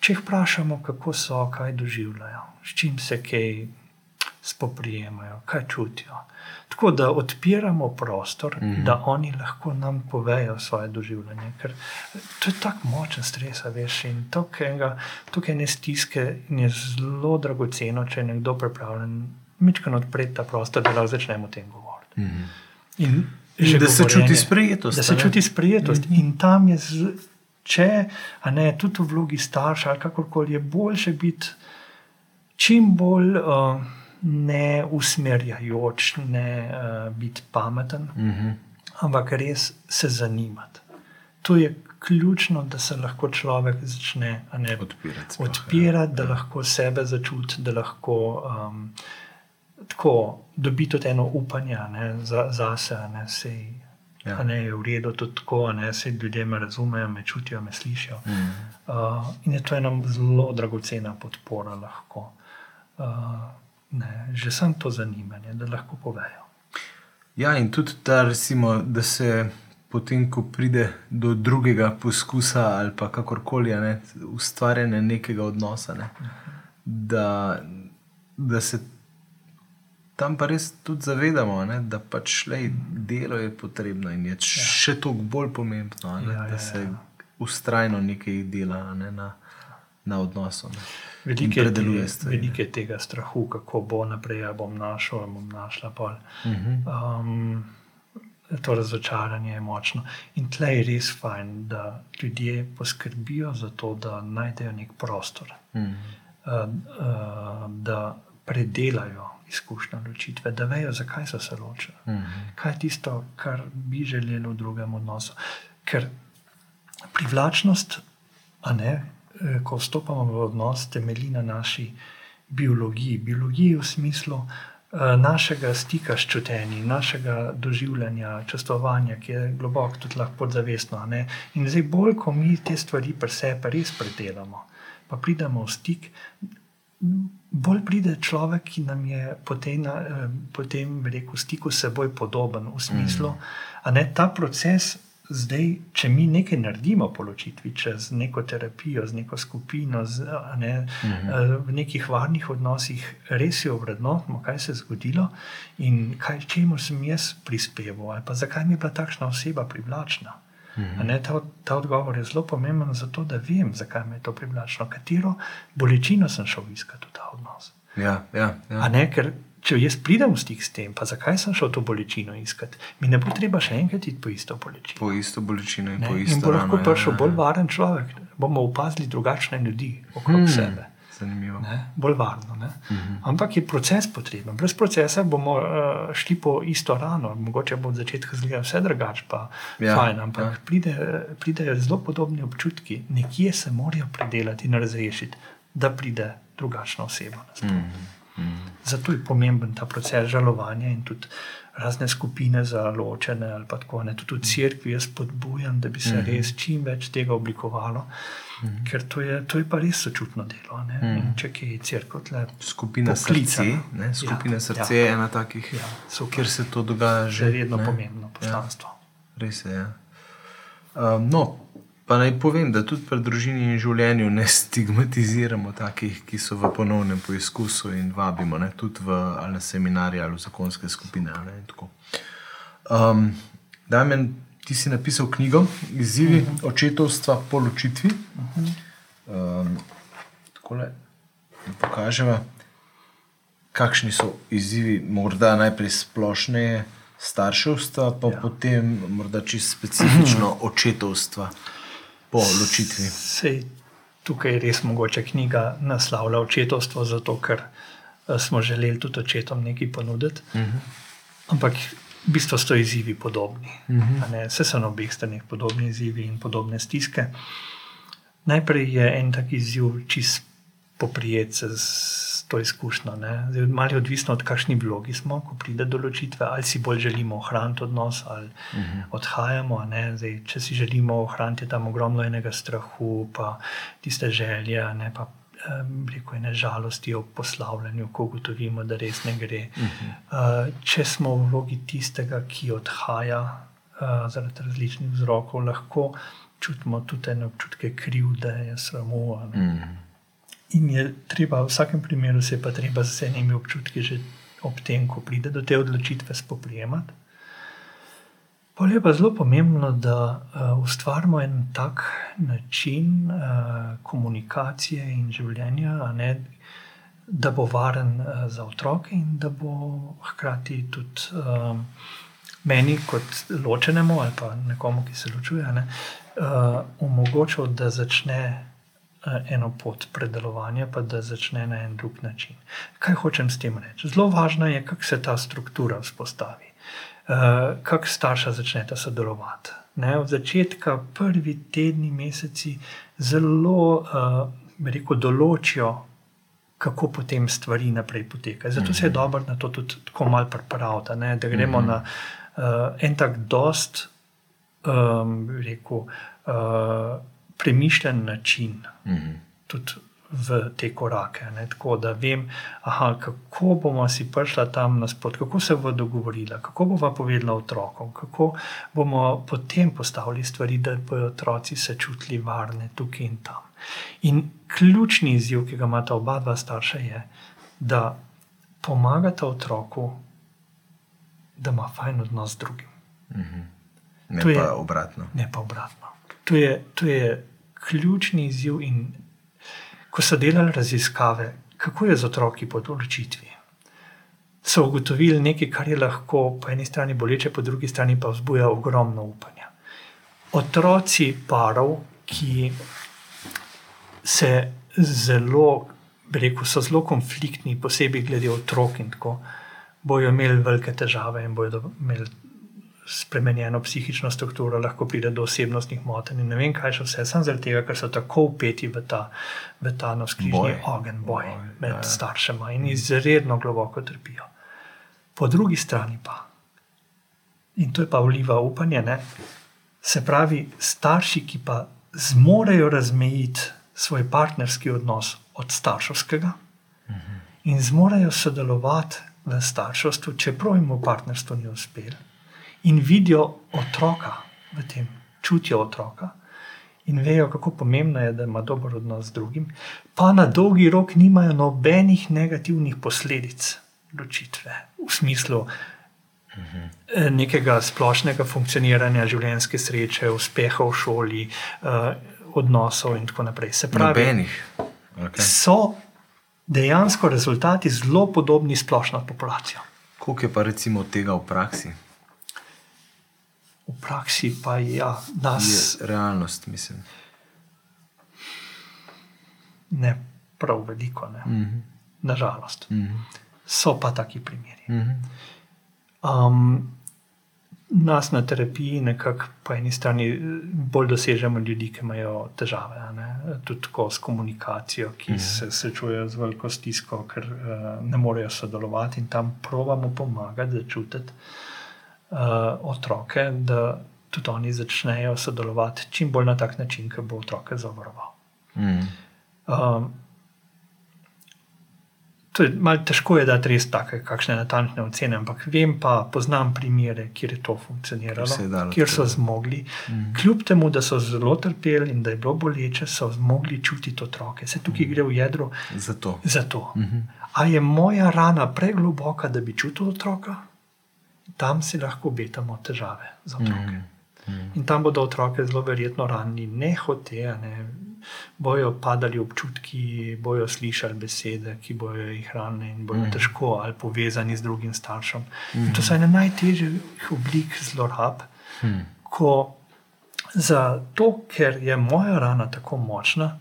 S3: če jih vprašamo, kako so, kaj doživljajo, s čim se kaj spoprijemajo, kaj čutijo. Tako da odpiramo prostor, mm -hmm. da oni lahko nam povejo svoje doživljanje. Ker to je tako močen stres, a veš, in tukaj ne stiske, in je zelo dragoceno, če je nekdo pripravljen mičkano odpreti ta prostor, da lahko začnemo o tem govoriti.
S2: Mhm.
S3: In
S2: In
S3: že
S2: da se čuti sprejetost,
S3: Da se
S2: ne?
S3: čuti sprejetost. Mm -hmm. In tam je, z, če, a ne, tudi v vlogi starša, ali kakorkoli, je boljše biti čim bolj uh, ne usmerjajoč, ne uh, biti pameten,
S2: Mhm.
S3: ampak res se zanimati. To je ključno, da se lahko človek začne ne,
S2: Odpirati sploh, ja.
S3: odpirati, da lahko sebe začuti, da lahko um, tako dobi tudi eno upanje ne, za, zase, a ne, sej,
S2: Ja.
S3: ne, je v redu tudi tako, a ne, sej ljudje me razumejo, me čutijo, me slišijo.
S2: Mhm.
S3: Uh, in je to ena zelo dragocena podpora lahko. Uh, ne, že sem to zanimanje, da lahko povejo.
S2: Ja, in tudi ta, recimo, da se potem, ko pride do drugega poskusa ali pa kakorkoli, ne, ustvarjanja nekega odnosa, ne, da, da se tam pa res tudi zavedamo, ne, da pač lej, delo je potrebno in je še toliko bolj pomembno, ne,
S3: Ja, ja,
S2: da se
S3: ja.
S2: ustrajno nekaj dela ne, na, na odnosu.
S3: Veliko je, te, veliko je tega strahu, kako bo naprej, ali bom našel, ali bom našla. Pol.
S2: Mhm.
S3: Um, to razočaranje je močno. In tle je res fajn, da ljudje poskrbijo za to, da najdejo nek prostor,
S2: Mhm.
S3: uh, uh, da predelajo izkušnjo ločitve, da vejo, zakaj so se ločili.
S2: Mhm.
S3: Kaj je tisto, kar bi želeli v drugem odnosu. Ker privlačnost, a ne, ko vstopamo v odnos, temelji na naši biologiji. Biologiji v smislu eh, našega stika s čutenji, našega doživljanja, čustvovanja, ki je globoko tudi lahko podzavestno. ne. In zdaj, bolj ko mi te stvari pri sebi res predelamo, pa pridemo v stik. Bolj pride človek, ki nam je potem, eh, potem rekel, v stiku s seboj podoben, v smislu, mm. ta proces, zdaj, če mi nekaj naredimo po ločitvi, čez neko terapijo, z neko skupino, z, ne, mm -hmm. v nekih varnih odnosih, res jo vrednotimo, kaj se je zgodilo in kaj, čemu sem jaz prispeval, ali pa zakaj mi je bila takšna oseba privlačna. A Ne, ta, ta odgovor je zelo pomemben, zato da vem, zakaj me je to privlačno, katero bolečino sem šel iskati v ta odnos.
S2: Ja, ja, ja.
S3: A Ne, ker če jaz pridem v stik s tem, pa zakaj sem šel to bolečino iskati, mi ne bo treba še enkrat iti po isto bolečino.
S2: Po isto bolečino in
S3: Ne?
S2: po
S3: In
S2: isto
S3: bo lahko
S2: rano,
S3: prišel
S2: ja,
S3: bolj
S2: ja.
S3: varen človek, bomo opazili drugačne ljudi okrog hmm. sebe.
S2: Zanimivo.
S3: Ne? Bolj varno. Ne? Uh
S2: Mhm.
S3: -huh. Ampak je proces potreben. Brez procesa bomo uh, šli po isto rano, mogoče bo od začetka zgledal vse drugače, pa
S2: Ja,
S3: ja, fajn, ampak
S2: ja.
S3: ja. pride, pridejo zelo podobni občutki, nekje se morajo predelati in razrešiti, da pride drugačna oseba. na
S2: Mhm.
S3: Sploh. Zato je pomemben ta proces žalovanja in tudi razne skupine za ločene ali pa tako. Ne. Tudi v cerkvi jaz spodbujam, da bi se res čim več tega oblikovalo, ker to je, to je pa res sočutno delo. ne. In Če je cerkev tle
S2: Skupina
S3: poklicana.
S2: srce, ne, skupina
S3: Ja,
S2: srce
S3: ja.
S2: je ena takih,
S3: Ja, super.
S2: kjer se to dogaja že.
S3: že redno
S2: ne.
S3: pomembno poslanstvo.
S2: Res je. Ja. Um, no, pa naj povem, da tudi pri družini in življenju ne stigmatiziramo takih, ki so v ponovnem poizkusu in vabimo ne, tudi v, ali na seminarje ali v zakonske skupine. Ne, um, Damien, ti si napisal knjigo Izzivi uh -huh. očetovstva po ločitvi. Uh -huh. um, takole, pokažemo, kakšni so izzivi, morda najprej splošneje starševstva, pa ja. potem morda čisto specifično očetovstva po ločitvi.
S3: Sej, tukaj je res mogoče knjiga naslavlja očetovstvo, zato ker eh, smo želeli tudi očetom nekaj ponuditi. Uh -huh. Ampak v bistvu so izzivi podobni. Uh -huh. Vse so na obeh straneh podobni izzivi in podobne stiske. Najprej je en tak izziv čist poprijeti se s to izkušnjo. Zdaj, Malo je odvisno od kakšni vlogi smo, ko pride do ločitve, ali si bolj želimo ohraniti odnos, ali uh -huh. odhajamo. Zdaj, če si želimo ohraniti, je tam ogromno enega strahu, pa tiste želje, ne pa. Rekel je, žalosti ob poslavljanju, ko ugotovimo, da res ne gre. Uh -huh. uh, če smo v vlogi tistega, ki odhaja uh, zaradi različnih vzrokov, lahko čutimo tudi ene občutke krivde, sramu. a ne. In je treba, v vsakem primeru se je pa treba z enimi občutki že ob tem, ko pride do te odločitve, spoprijemati. Pol je pa zelo pomembno, da uh, ustvarimo en tak način uh, komunikacije in življenja, ne, da bo varen uh, za otroke in da bo hkrati tudi um, meni, kot ločenemu ali pa nekomu, ki se ločuje, ne, uh, omogočal, da začne eno pot predelovanja, pa da začne na en drug način. Kaj hočem s tem reči? Zelo važno je, kako se ta struktura vzpostavi, uh, kako starša začneta sodelovati. Ne, od začetka, prvi tedni, meseci, zelo, uh, rekel, določijo, kako potem stvari naprej potekajo. Zato se je dobro na to tudi tako malo pripraviti, ne, da gremo mm -hmm. na uh, en tak dost, um, rekel, uh, premišljen način.
S2: Mm -hmm.
S3: Tudi v te korake. Ne? Tako da vem, aha, kako bomo si prišla tam nasprot, kako se bomo dogovorili, kako bomo povedala otrokom, kako bomo potem postavili stvari, da bodo otroci se čutili varne tukaj in tam. In ključni izziv, ki ga imata oba dva starša, je, da pomagata otroku, da ima fajn odnos z drugim.
S2: Ne
S3: To je-
S2: pa obratno.
S3: ne pa obratno. To je, to je ključni izziv. In ko so delali raziskave, kako je z otroki po odločitvi, so ugotovili nekaj, kar je lahko po eni strani boleče, po drugi strani pa vzbuja ogromno upanja. Otroci parov, ki se zelo, rekel, so zelo konfliktni, posebej glede otrok in tako, bojo imeli velike težave in bojo do- imeli spremenjeno psihično strukturo, lahko pride do osebnostnih motenj in ne vem, kaj še vse, samo zaradi tega, ker so tako upeti v ta, v ta navskrižni ogenj, boj
S2: Boj,
S3: med
S2: ja,
S3: staršema in izredno globoko trpijo. Po drugi strani pa, in to je pa vliva upanje, ne? se pravi, starši, ki pa zmorejo razmejiti svoj partnerski odnos od starševskega in zmorejo sodelovati v starševstvu, čeprav jim v partnerstvu ni uspelo, in vidijo otroka v tem, čutijo otroka. In vejo, kako pomembno je, da ima dober odnos z drugim, pa na dolgi rok nimajo nobenih negativnih posledic ločitve, v smislu eh, nekega splošnega funkcioniranja življenjske sreče, uspeha v šoli, eh, odnosov in tako naprej. Se pravi,
S2: Nobenih. Okay.
S3: so dejansko rezultati zelo podobni splošno populacijo.
S2: Koliko je pa recimo tega v praksi?
S3: V praksi pa ja, nas
S2: Je realnost, mislim.
S3: ne prav veliko, ne.
S2: Mm -hmm.
S3: nažalost.
S2: Mm -hmm.
S3: So pa taki primeri.
S2: Mm -hmm.
S3: Um, nas na terapiji nekako po eni strani bolj dosežemo ljudi, ki imajo težave, ne? tudi tako s komunikacijo, ki mm. se srečujejo z veliko stisko, ker uh, ne morejo sodelovati in tam provamo pomagati, začutiti otroke, da tudi oni začnejo sodelovati čim bolj na tak način, ki bo otroke zavaroval.
S2: Mm.
S3: Um, je malo težko je dati res take, kakšne natančne ocene, ampak vem pa, poznam primere, kjer je to funkcioniralo,
S2: dalo
S3: kjer so zmogli. Mm. Kljub temu, da so zelo trpeli in da je bilo boleče, so zmogli čutiti otroke. Se tukaj gre v jedro
S2: Zato.
S3: za to. Mm -hmm. A je moja rana pregloboka, da bi čutil otroka? Tam si lahko obetamo težave za otroke. Mm -hmm. In tam bodo otroke zelo verjetno ranili, ne hote, ne. bojo padali občutki, bojo slišali besede, ki bojo jih ranili in bojo mm. težko ali povezani z drugim staršem. Mm. To so ene najtežjih oblik zlorab, mm. ko zato, ker je moja rana tako močna,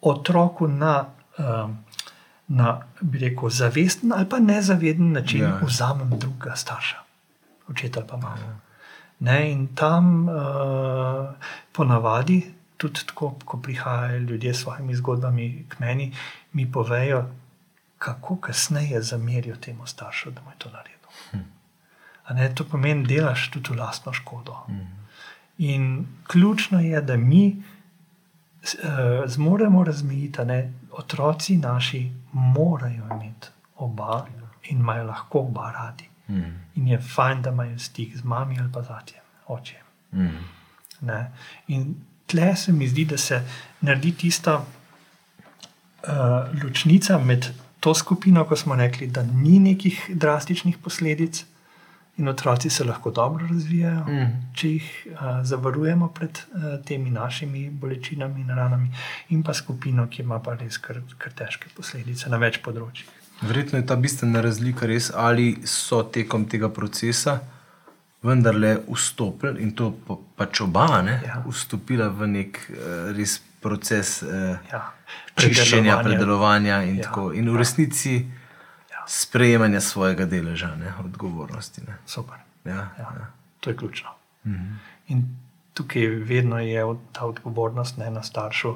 S3: otroku na, um, na bi rekel, zavesten ali pa nezaveden način
S2: ja.
S3: vzamem drugega starša, očeta pa mamo. Ne, in tam uh, ponavadi, tudi tako, ko prihajajo ljudje s svojimi zgodbami k meni, mi povejo, kako kasneje zamerijo temu staršu, da mu je to naredil. Hm. Ne, to pomeni, da delaš tudi v lastno škodo. Hm. In ključno je, da mi uh, zmoremo razmejiti, da otroci naši morajo imeti oba in imajo lahko oba radi.
S2: Mm.
S3: In je fajn, da imajo stik z mami ali pa z atjem, očem.
S2: Mm.
S3: Ne? In tle se mi zdi, da se naredi tista uh, ločnica med to skupino, ko smo rekli, da ni nekih drastičnih posledic in otroci se lahko dobro razvijajo,
S2: Mm.
S3: če jih uh, zavarujemo pred uh, temi našimi bolečinami in ranami, in pa skupino, ki ima pa res kar, kar težke posledice na več področjih.
S2: Verjetno je ta bistvena razlika res, ali so tekom tega procesa vendarle vstopili in to pa, pač oba, ne,
S3: Ja.
S2: vstopila v nek uh, res proces uh,
S3: Ja.
S2: čiščenja,
S3: Predelovanja.
S2: in
S3: Ja.
S2: tako. In v resnici
S3: Ja.
S2: sprejemanja svojega deleža, ne, odgovornosti. Ne.
S3: Super.
S2: Ja,
S3: Ja.
S2: ja.
S3: To je ključno.
S2: -hmm.
S3: In tukaj vedno je od- ta odgovornost ne na staršu,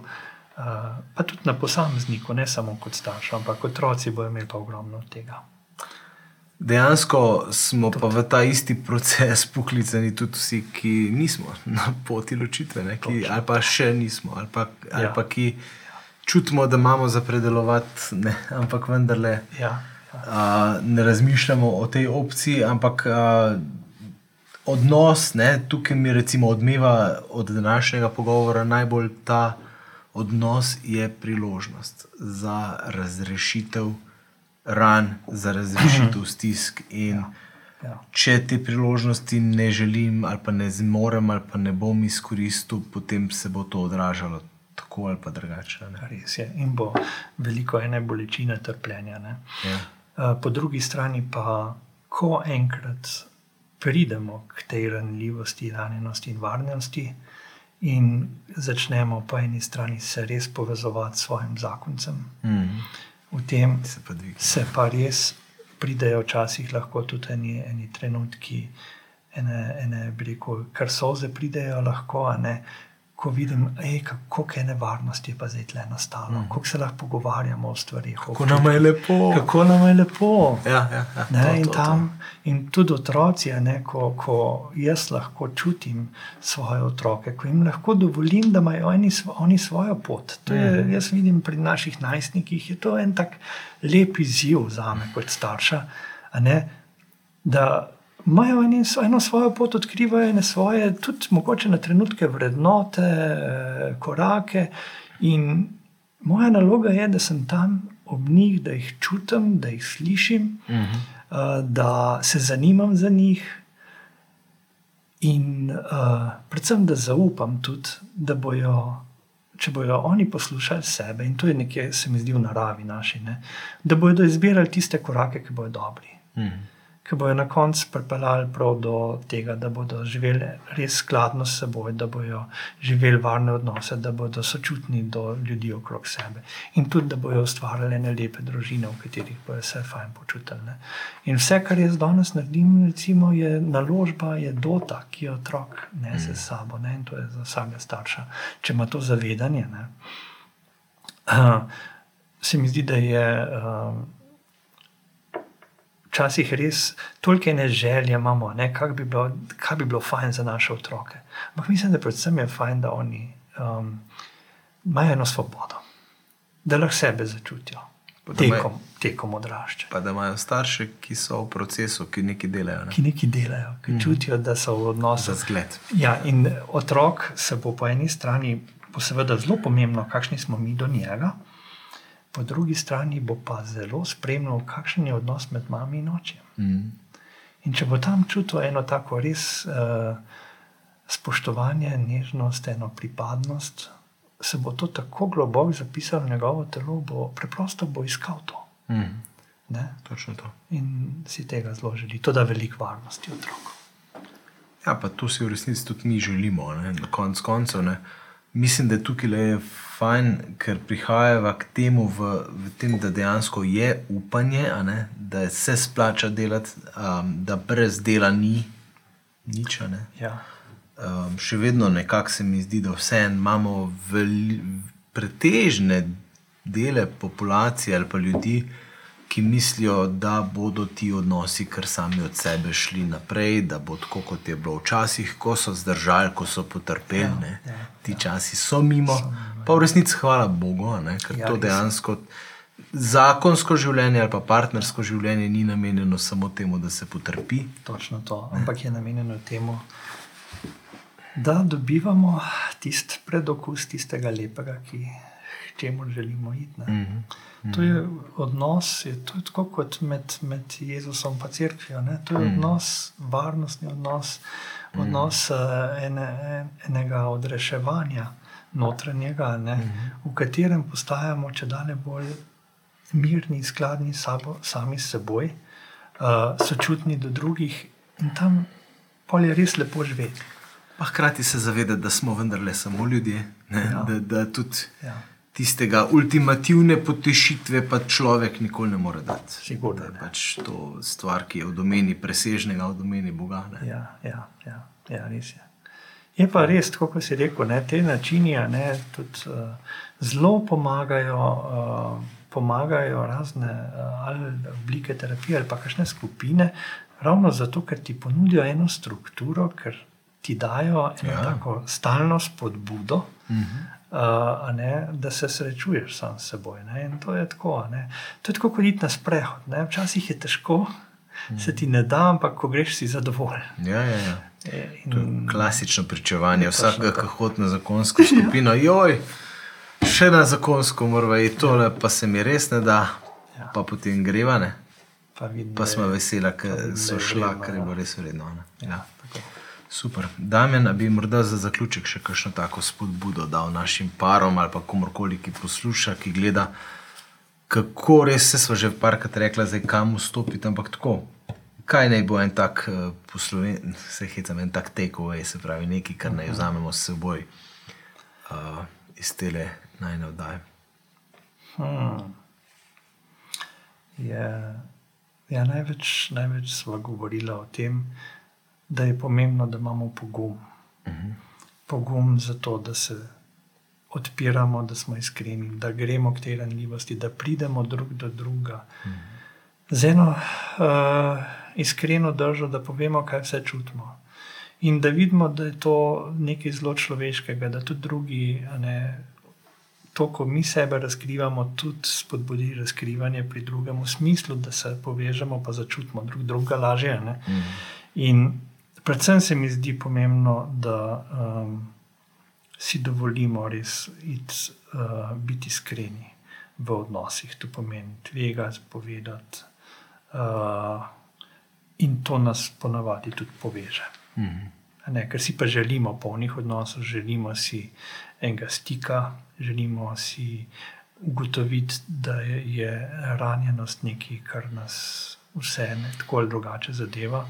S3: pa tudi na posamezniku, ne samo kot staršu, ampak otroci bodo imeli pa ogromno tega.
S2: Dejansko smo pa v ta isti proces poklicani tudi vsi, ki nismo na poti ločitve, ne, ki, ali pa še nismo, ali pa, ali
S3: Ja.
S2: pa ki čutimo, da imamo za predelovati, ne, ampak vendarle
S3: Ja, ja.
S2: a, ne razmišljamo o tej opciji, ampak a, odnos, ne, tukaj mi recimo odmeva od današnjega pogovora najbolj ta odnos je priložnost za razrešitev ran, za razrešitev stisk. In
S3: Ja.
S2: če te priložnosti ne želim, ali pa ne zmorem, ali pa ne bom izkoristil, potem se bo to odražalo tako ali pa drugače. ne.
S3: Res je. In bo veliko ene bolečine, trpljenja. Ne?
S2: Ja.
S3: Uh, Po drugi strani pa, ko enkrat pridemo k tej ranljivosti, ranjenosti in varnosti, in začnemo po eni strani se res povezovati s svojim zakoncem,
S2: Mm.
S3: v tem
S2: Se pa
S3: se pa res pridejo včasih lahko tudi eni, eni trenutki, ene, ene rekel, kar soze pridejo lahko, ne. Ko vidim, ej, kako je nevarnosti, je pa zdaj tle nastalo, mm. kako se lahko pogovarjamo o stvarih.
S2: Kako nam je lepo.
S3: Kako nam je lepo.
S2: Ja, ja, ja.
S3: Ne,
S2: To,
S3: in,
S2: to, to.
S3: tam, in tudi otroci, ne, ko, ko jaz lahko čutim svoje otroke, ko jim lahko dovolim, da imajo oni, oni svojo pot. To je,
S2: Mhm.
S3: jaz vidim pri naših najstnikih, je to en tak lep izziv za me kot starša. a Ne, da imajo eni eno svojo pot, odkrivajo ene svoje, tudi mogoče na trenutke vrednote, eh, korake. In moja naloga je, da sem tam ob njih, da jih čutim, da jih slišim,
S2: Mhm.
S3: uh, da se zanimam za njih. In uh, predvsem, da zaupam tudi, da bojo, če bojo oni poslušali sebe, in to je nekaj, se mi zdi v naravi naši, ne, da bodo izbirali tiste korake, ki bodo dobri
S2: Mhm.
S3: Ki bodo na koncu pripeljali prav do tega, da bodo živeli res skladno s seboj, da bodo živeli varne odnose, da bodo sočutni do ljudi okrog sebe in tudi, da bodo ustvarjali ene lepe družine, v katerih bodo se fajn počutili. Ne. In vse, kar jaz danes naredim, recimo, je naložba, je dota, ki jo otrok nese s sabo ne, in to je za vsakega starša, če ima to zavedanje. Ne. Uh, se mi zdi, da je. Uh, včasih res toliko ene želje imamo, ne, kak bi bilo, kaj bi bilo fajn za naše otroke. Ampak mislim, da predvsem je fajn, da oni um, imajo eno svobodo, da lahko sebe začutijo tekom, tekom odraščanja.
S2: Pa da imajo starše, ki so v procesu, ki nekaj delajo. Ne?
S3: Ki nekaj delajo, ki mm. čutijo, da so v odnosu.
S2: Za zgled.
S3: Ja, in otrok se bo po eni strani, bo seveda zelo pomembno, kakšni smo mi do njega, po drugi strani bo pa zelo spremljal, kakšen je odnos med mami in očem.
S2: Mm.
S3: In če bo tam čutil eno tako res uh, spoštovanje, nežnost, eno pripadnost, se bo to tako globoko zapisalo v njegovo telo, bo preprosto bo iskal to.
S2: Mm.
S3: Ne?
S2: Točno to.
S3: In si tega zelo želi. To da veliko varnosti otroku.
S2: Ja, pa to si v resnici tudi mi želimo, ne? na koncu koncev. Mislim, da je tukaj le fajn, ker prihajava k temu, v, v tem, da dejansko je upanje, ne? da se splača delati, um, da brez dela ni nič.
S3: Ja.
S2: Um, še vedno nekako se mi zdi, da vseeno imamo veli, pretežne dele populacije ali pa ljudi, ki mislijo, da bodo ti odnosi kar sami od sebe šli naprej, da bo tako, kot je bilo včasih, ko so zdržali, ko so potrpeli. Ja,
S3: ja,
S2: ti časi so mimo, pa v resnici hvala Bogu, ne, ker
S3: Ja,
S2: ja, to dejansko. Zakonsko življenje ali pa partnersko življenje ni namenjeno samo temu, da se potrpi,
S3: Točno to. Ampak je namenjeno temu, da dobivamo tisti predokus tistega lepega, ki k čemu želimo iti. ne.
S2: Mhm.
S3: To je odnos, je to je tako kot med, med Jezusom in Cerkvijo. Ne? To je odnos, varnostni odnos, odnos uh, ene, en- enega odreševanja notranjega, ne? v katerem postajamo če dalje bolj mirni, skladni sabo, sami s seboj, uh, sočutni do drugih in tam je res lepo živeti.
S2: Pa hkrati se zavedati, da smo vendarle samo ljudje, ne?
S3: Ja.
S2: da, da tudi
S3: Ja.
S2: Tistega ultimativne potešitve pa človek nikoli ne more dati.
S3: Sigurno
S2: je pač to stvar, ki je v domeni presežnega, v domeni Boga. Ne?
S3: Ja, ja, ja, ja res je. Je pa res, tako kot si rekel, ne, te načini ne, tudi uh, zelo pomagajo, uh, pomagajo razne uh, ali oblike terapije ali pa kakšne skupine, ravno zato, ker ti ponudijo eno strukturo, ker ti dajo eno
S2: ja.
S3: tako stalno spodbudo.
S2: Uh -huh.
S3: Uh, ne, da se srečuješ sam s seboj. Ne? In to je tako. ne. To je tako, kot iti na sprehod. Ne? Včasih je težko, mm. se ti ne da, ampak ko greš, si zadovoljen.
S2: Ja, ja, ja.
S3: E,
S2: To je
S3: In,
S2: klasično pričevanje vsakega, ki hodi na zakonsko skupino. Joj, še na zakonsko mora iti tole, pa se mi res ne da.
S3: Ja.
S2: pa potem greva. Ne?
S3: Pa, vidim,
S2: Pa smo vesela, ker so šla, ker je
S3: ja.
S2: bilo res vredno. ne.
S3: Ja, tako.
S2: Super. Damien, bi morda za zaključek še kakšno tako spodbudo dal našim parom ali pa komorkoli, ki posluša, ki gleda, kako res se smo že parkrat rekla, zdaj kam vstopiti, ampak tako. Kaj naj bo en tak uh, posloven, se hecam, en tak takeaway, se pravi nekaj, kar naj vzamemo s seboj uh, iz tele najne oddaje.
S3: Hmm. Je, ja, največ, največ smo govorili o tem, da je pomembno, da imamo pogum. Uh -huh. Pogum za to, da se odpiramo, da smo iskreni, da gremo k tej ranljivosti, da pridemo drug do drugega. Uh -huh. Z eno uh, iskreno držo, da povemo, kaj vse čutimo. In da vidimo, da je to nekaj zelo človeškega, da tudi drugi ne, to, ko mi sebe razkrivamo, tudi spodbudi razkrivanje pri drugem, v smislu, da se povežemo, pa začutimo drug drugega lažje. Mm. In predvsem se mi zdi pomembno, da um, si dovolimo res iti, uh, biti iskreni v odnosih. To pomeni tvegati, povedati. Uh, in to nas ponavadi tudi poveže. Mm. Ne, ker si pa želimo polnih odnosov, želimo si enega stika, želimo si ugotoviti, da je, je ranjenost nekaj, kar nas vse ne, tako ali drugače zadeva.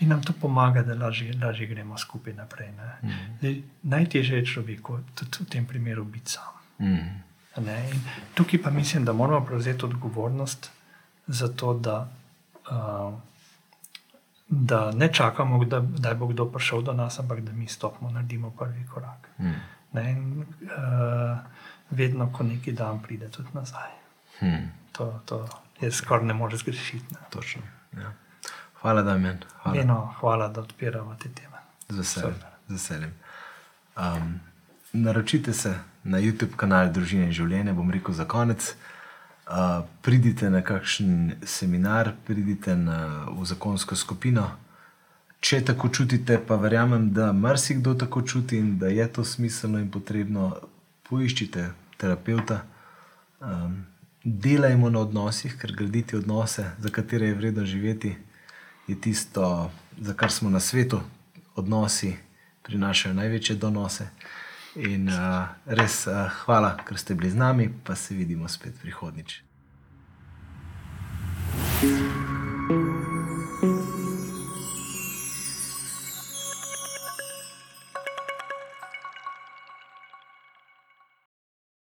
S3: In nam to pomaga, da lažje, lažje gremo skupaj naprej. Mm. Zdaj, najtežje je človeku, tudi v tem primeru, biti sam. Mm. Tukaj pa mislim, da moramo prevzeti odgovornost za to, da, uh, da ne čakamo, da, da bo kdo prišel do nas, ampak da mi stopimo, naredimo prvi korak. Mm. Ne, in, uh, vedno, ko neki dan pride, tudi nazaj. Mm. To, to je skoraj ne more zgrešiti. Ne.
S2: Točno. Ja. Hvala, Damien. Hvala.
S3: Eno, hvala, da odpiramo te teme.
S2: Z veseljem. Z veseljem. Um, naročite se na YouTube kanal Družine in življenje, bom rekel za konec. Uh, pridite na kakšen seminar, pridite na, v zakonsko skupino. Če tako čutite, pa verjamem, da marsikdo tako čuti in da je to smiselno in potrebno, poiščite terapeuta. Um, delajmo na odnosih, ker graditi odnose, za katere je vredno živeti, je tisto, za kar smo na svetu. Odnosi prinašajo največje donose. In uh, res uh, hvala, ker ste bili z nami, pa se vidimo spet prihodnjič. thank you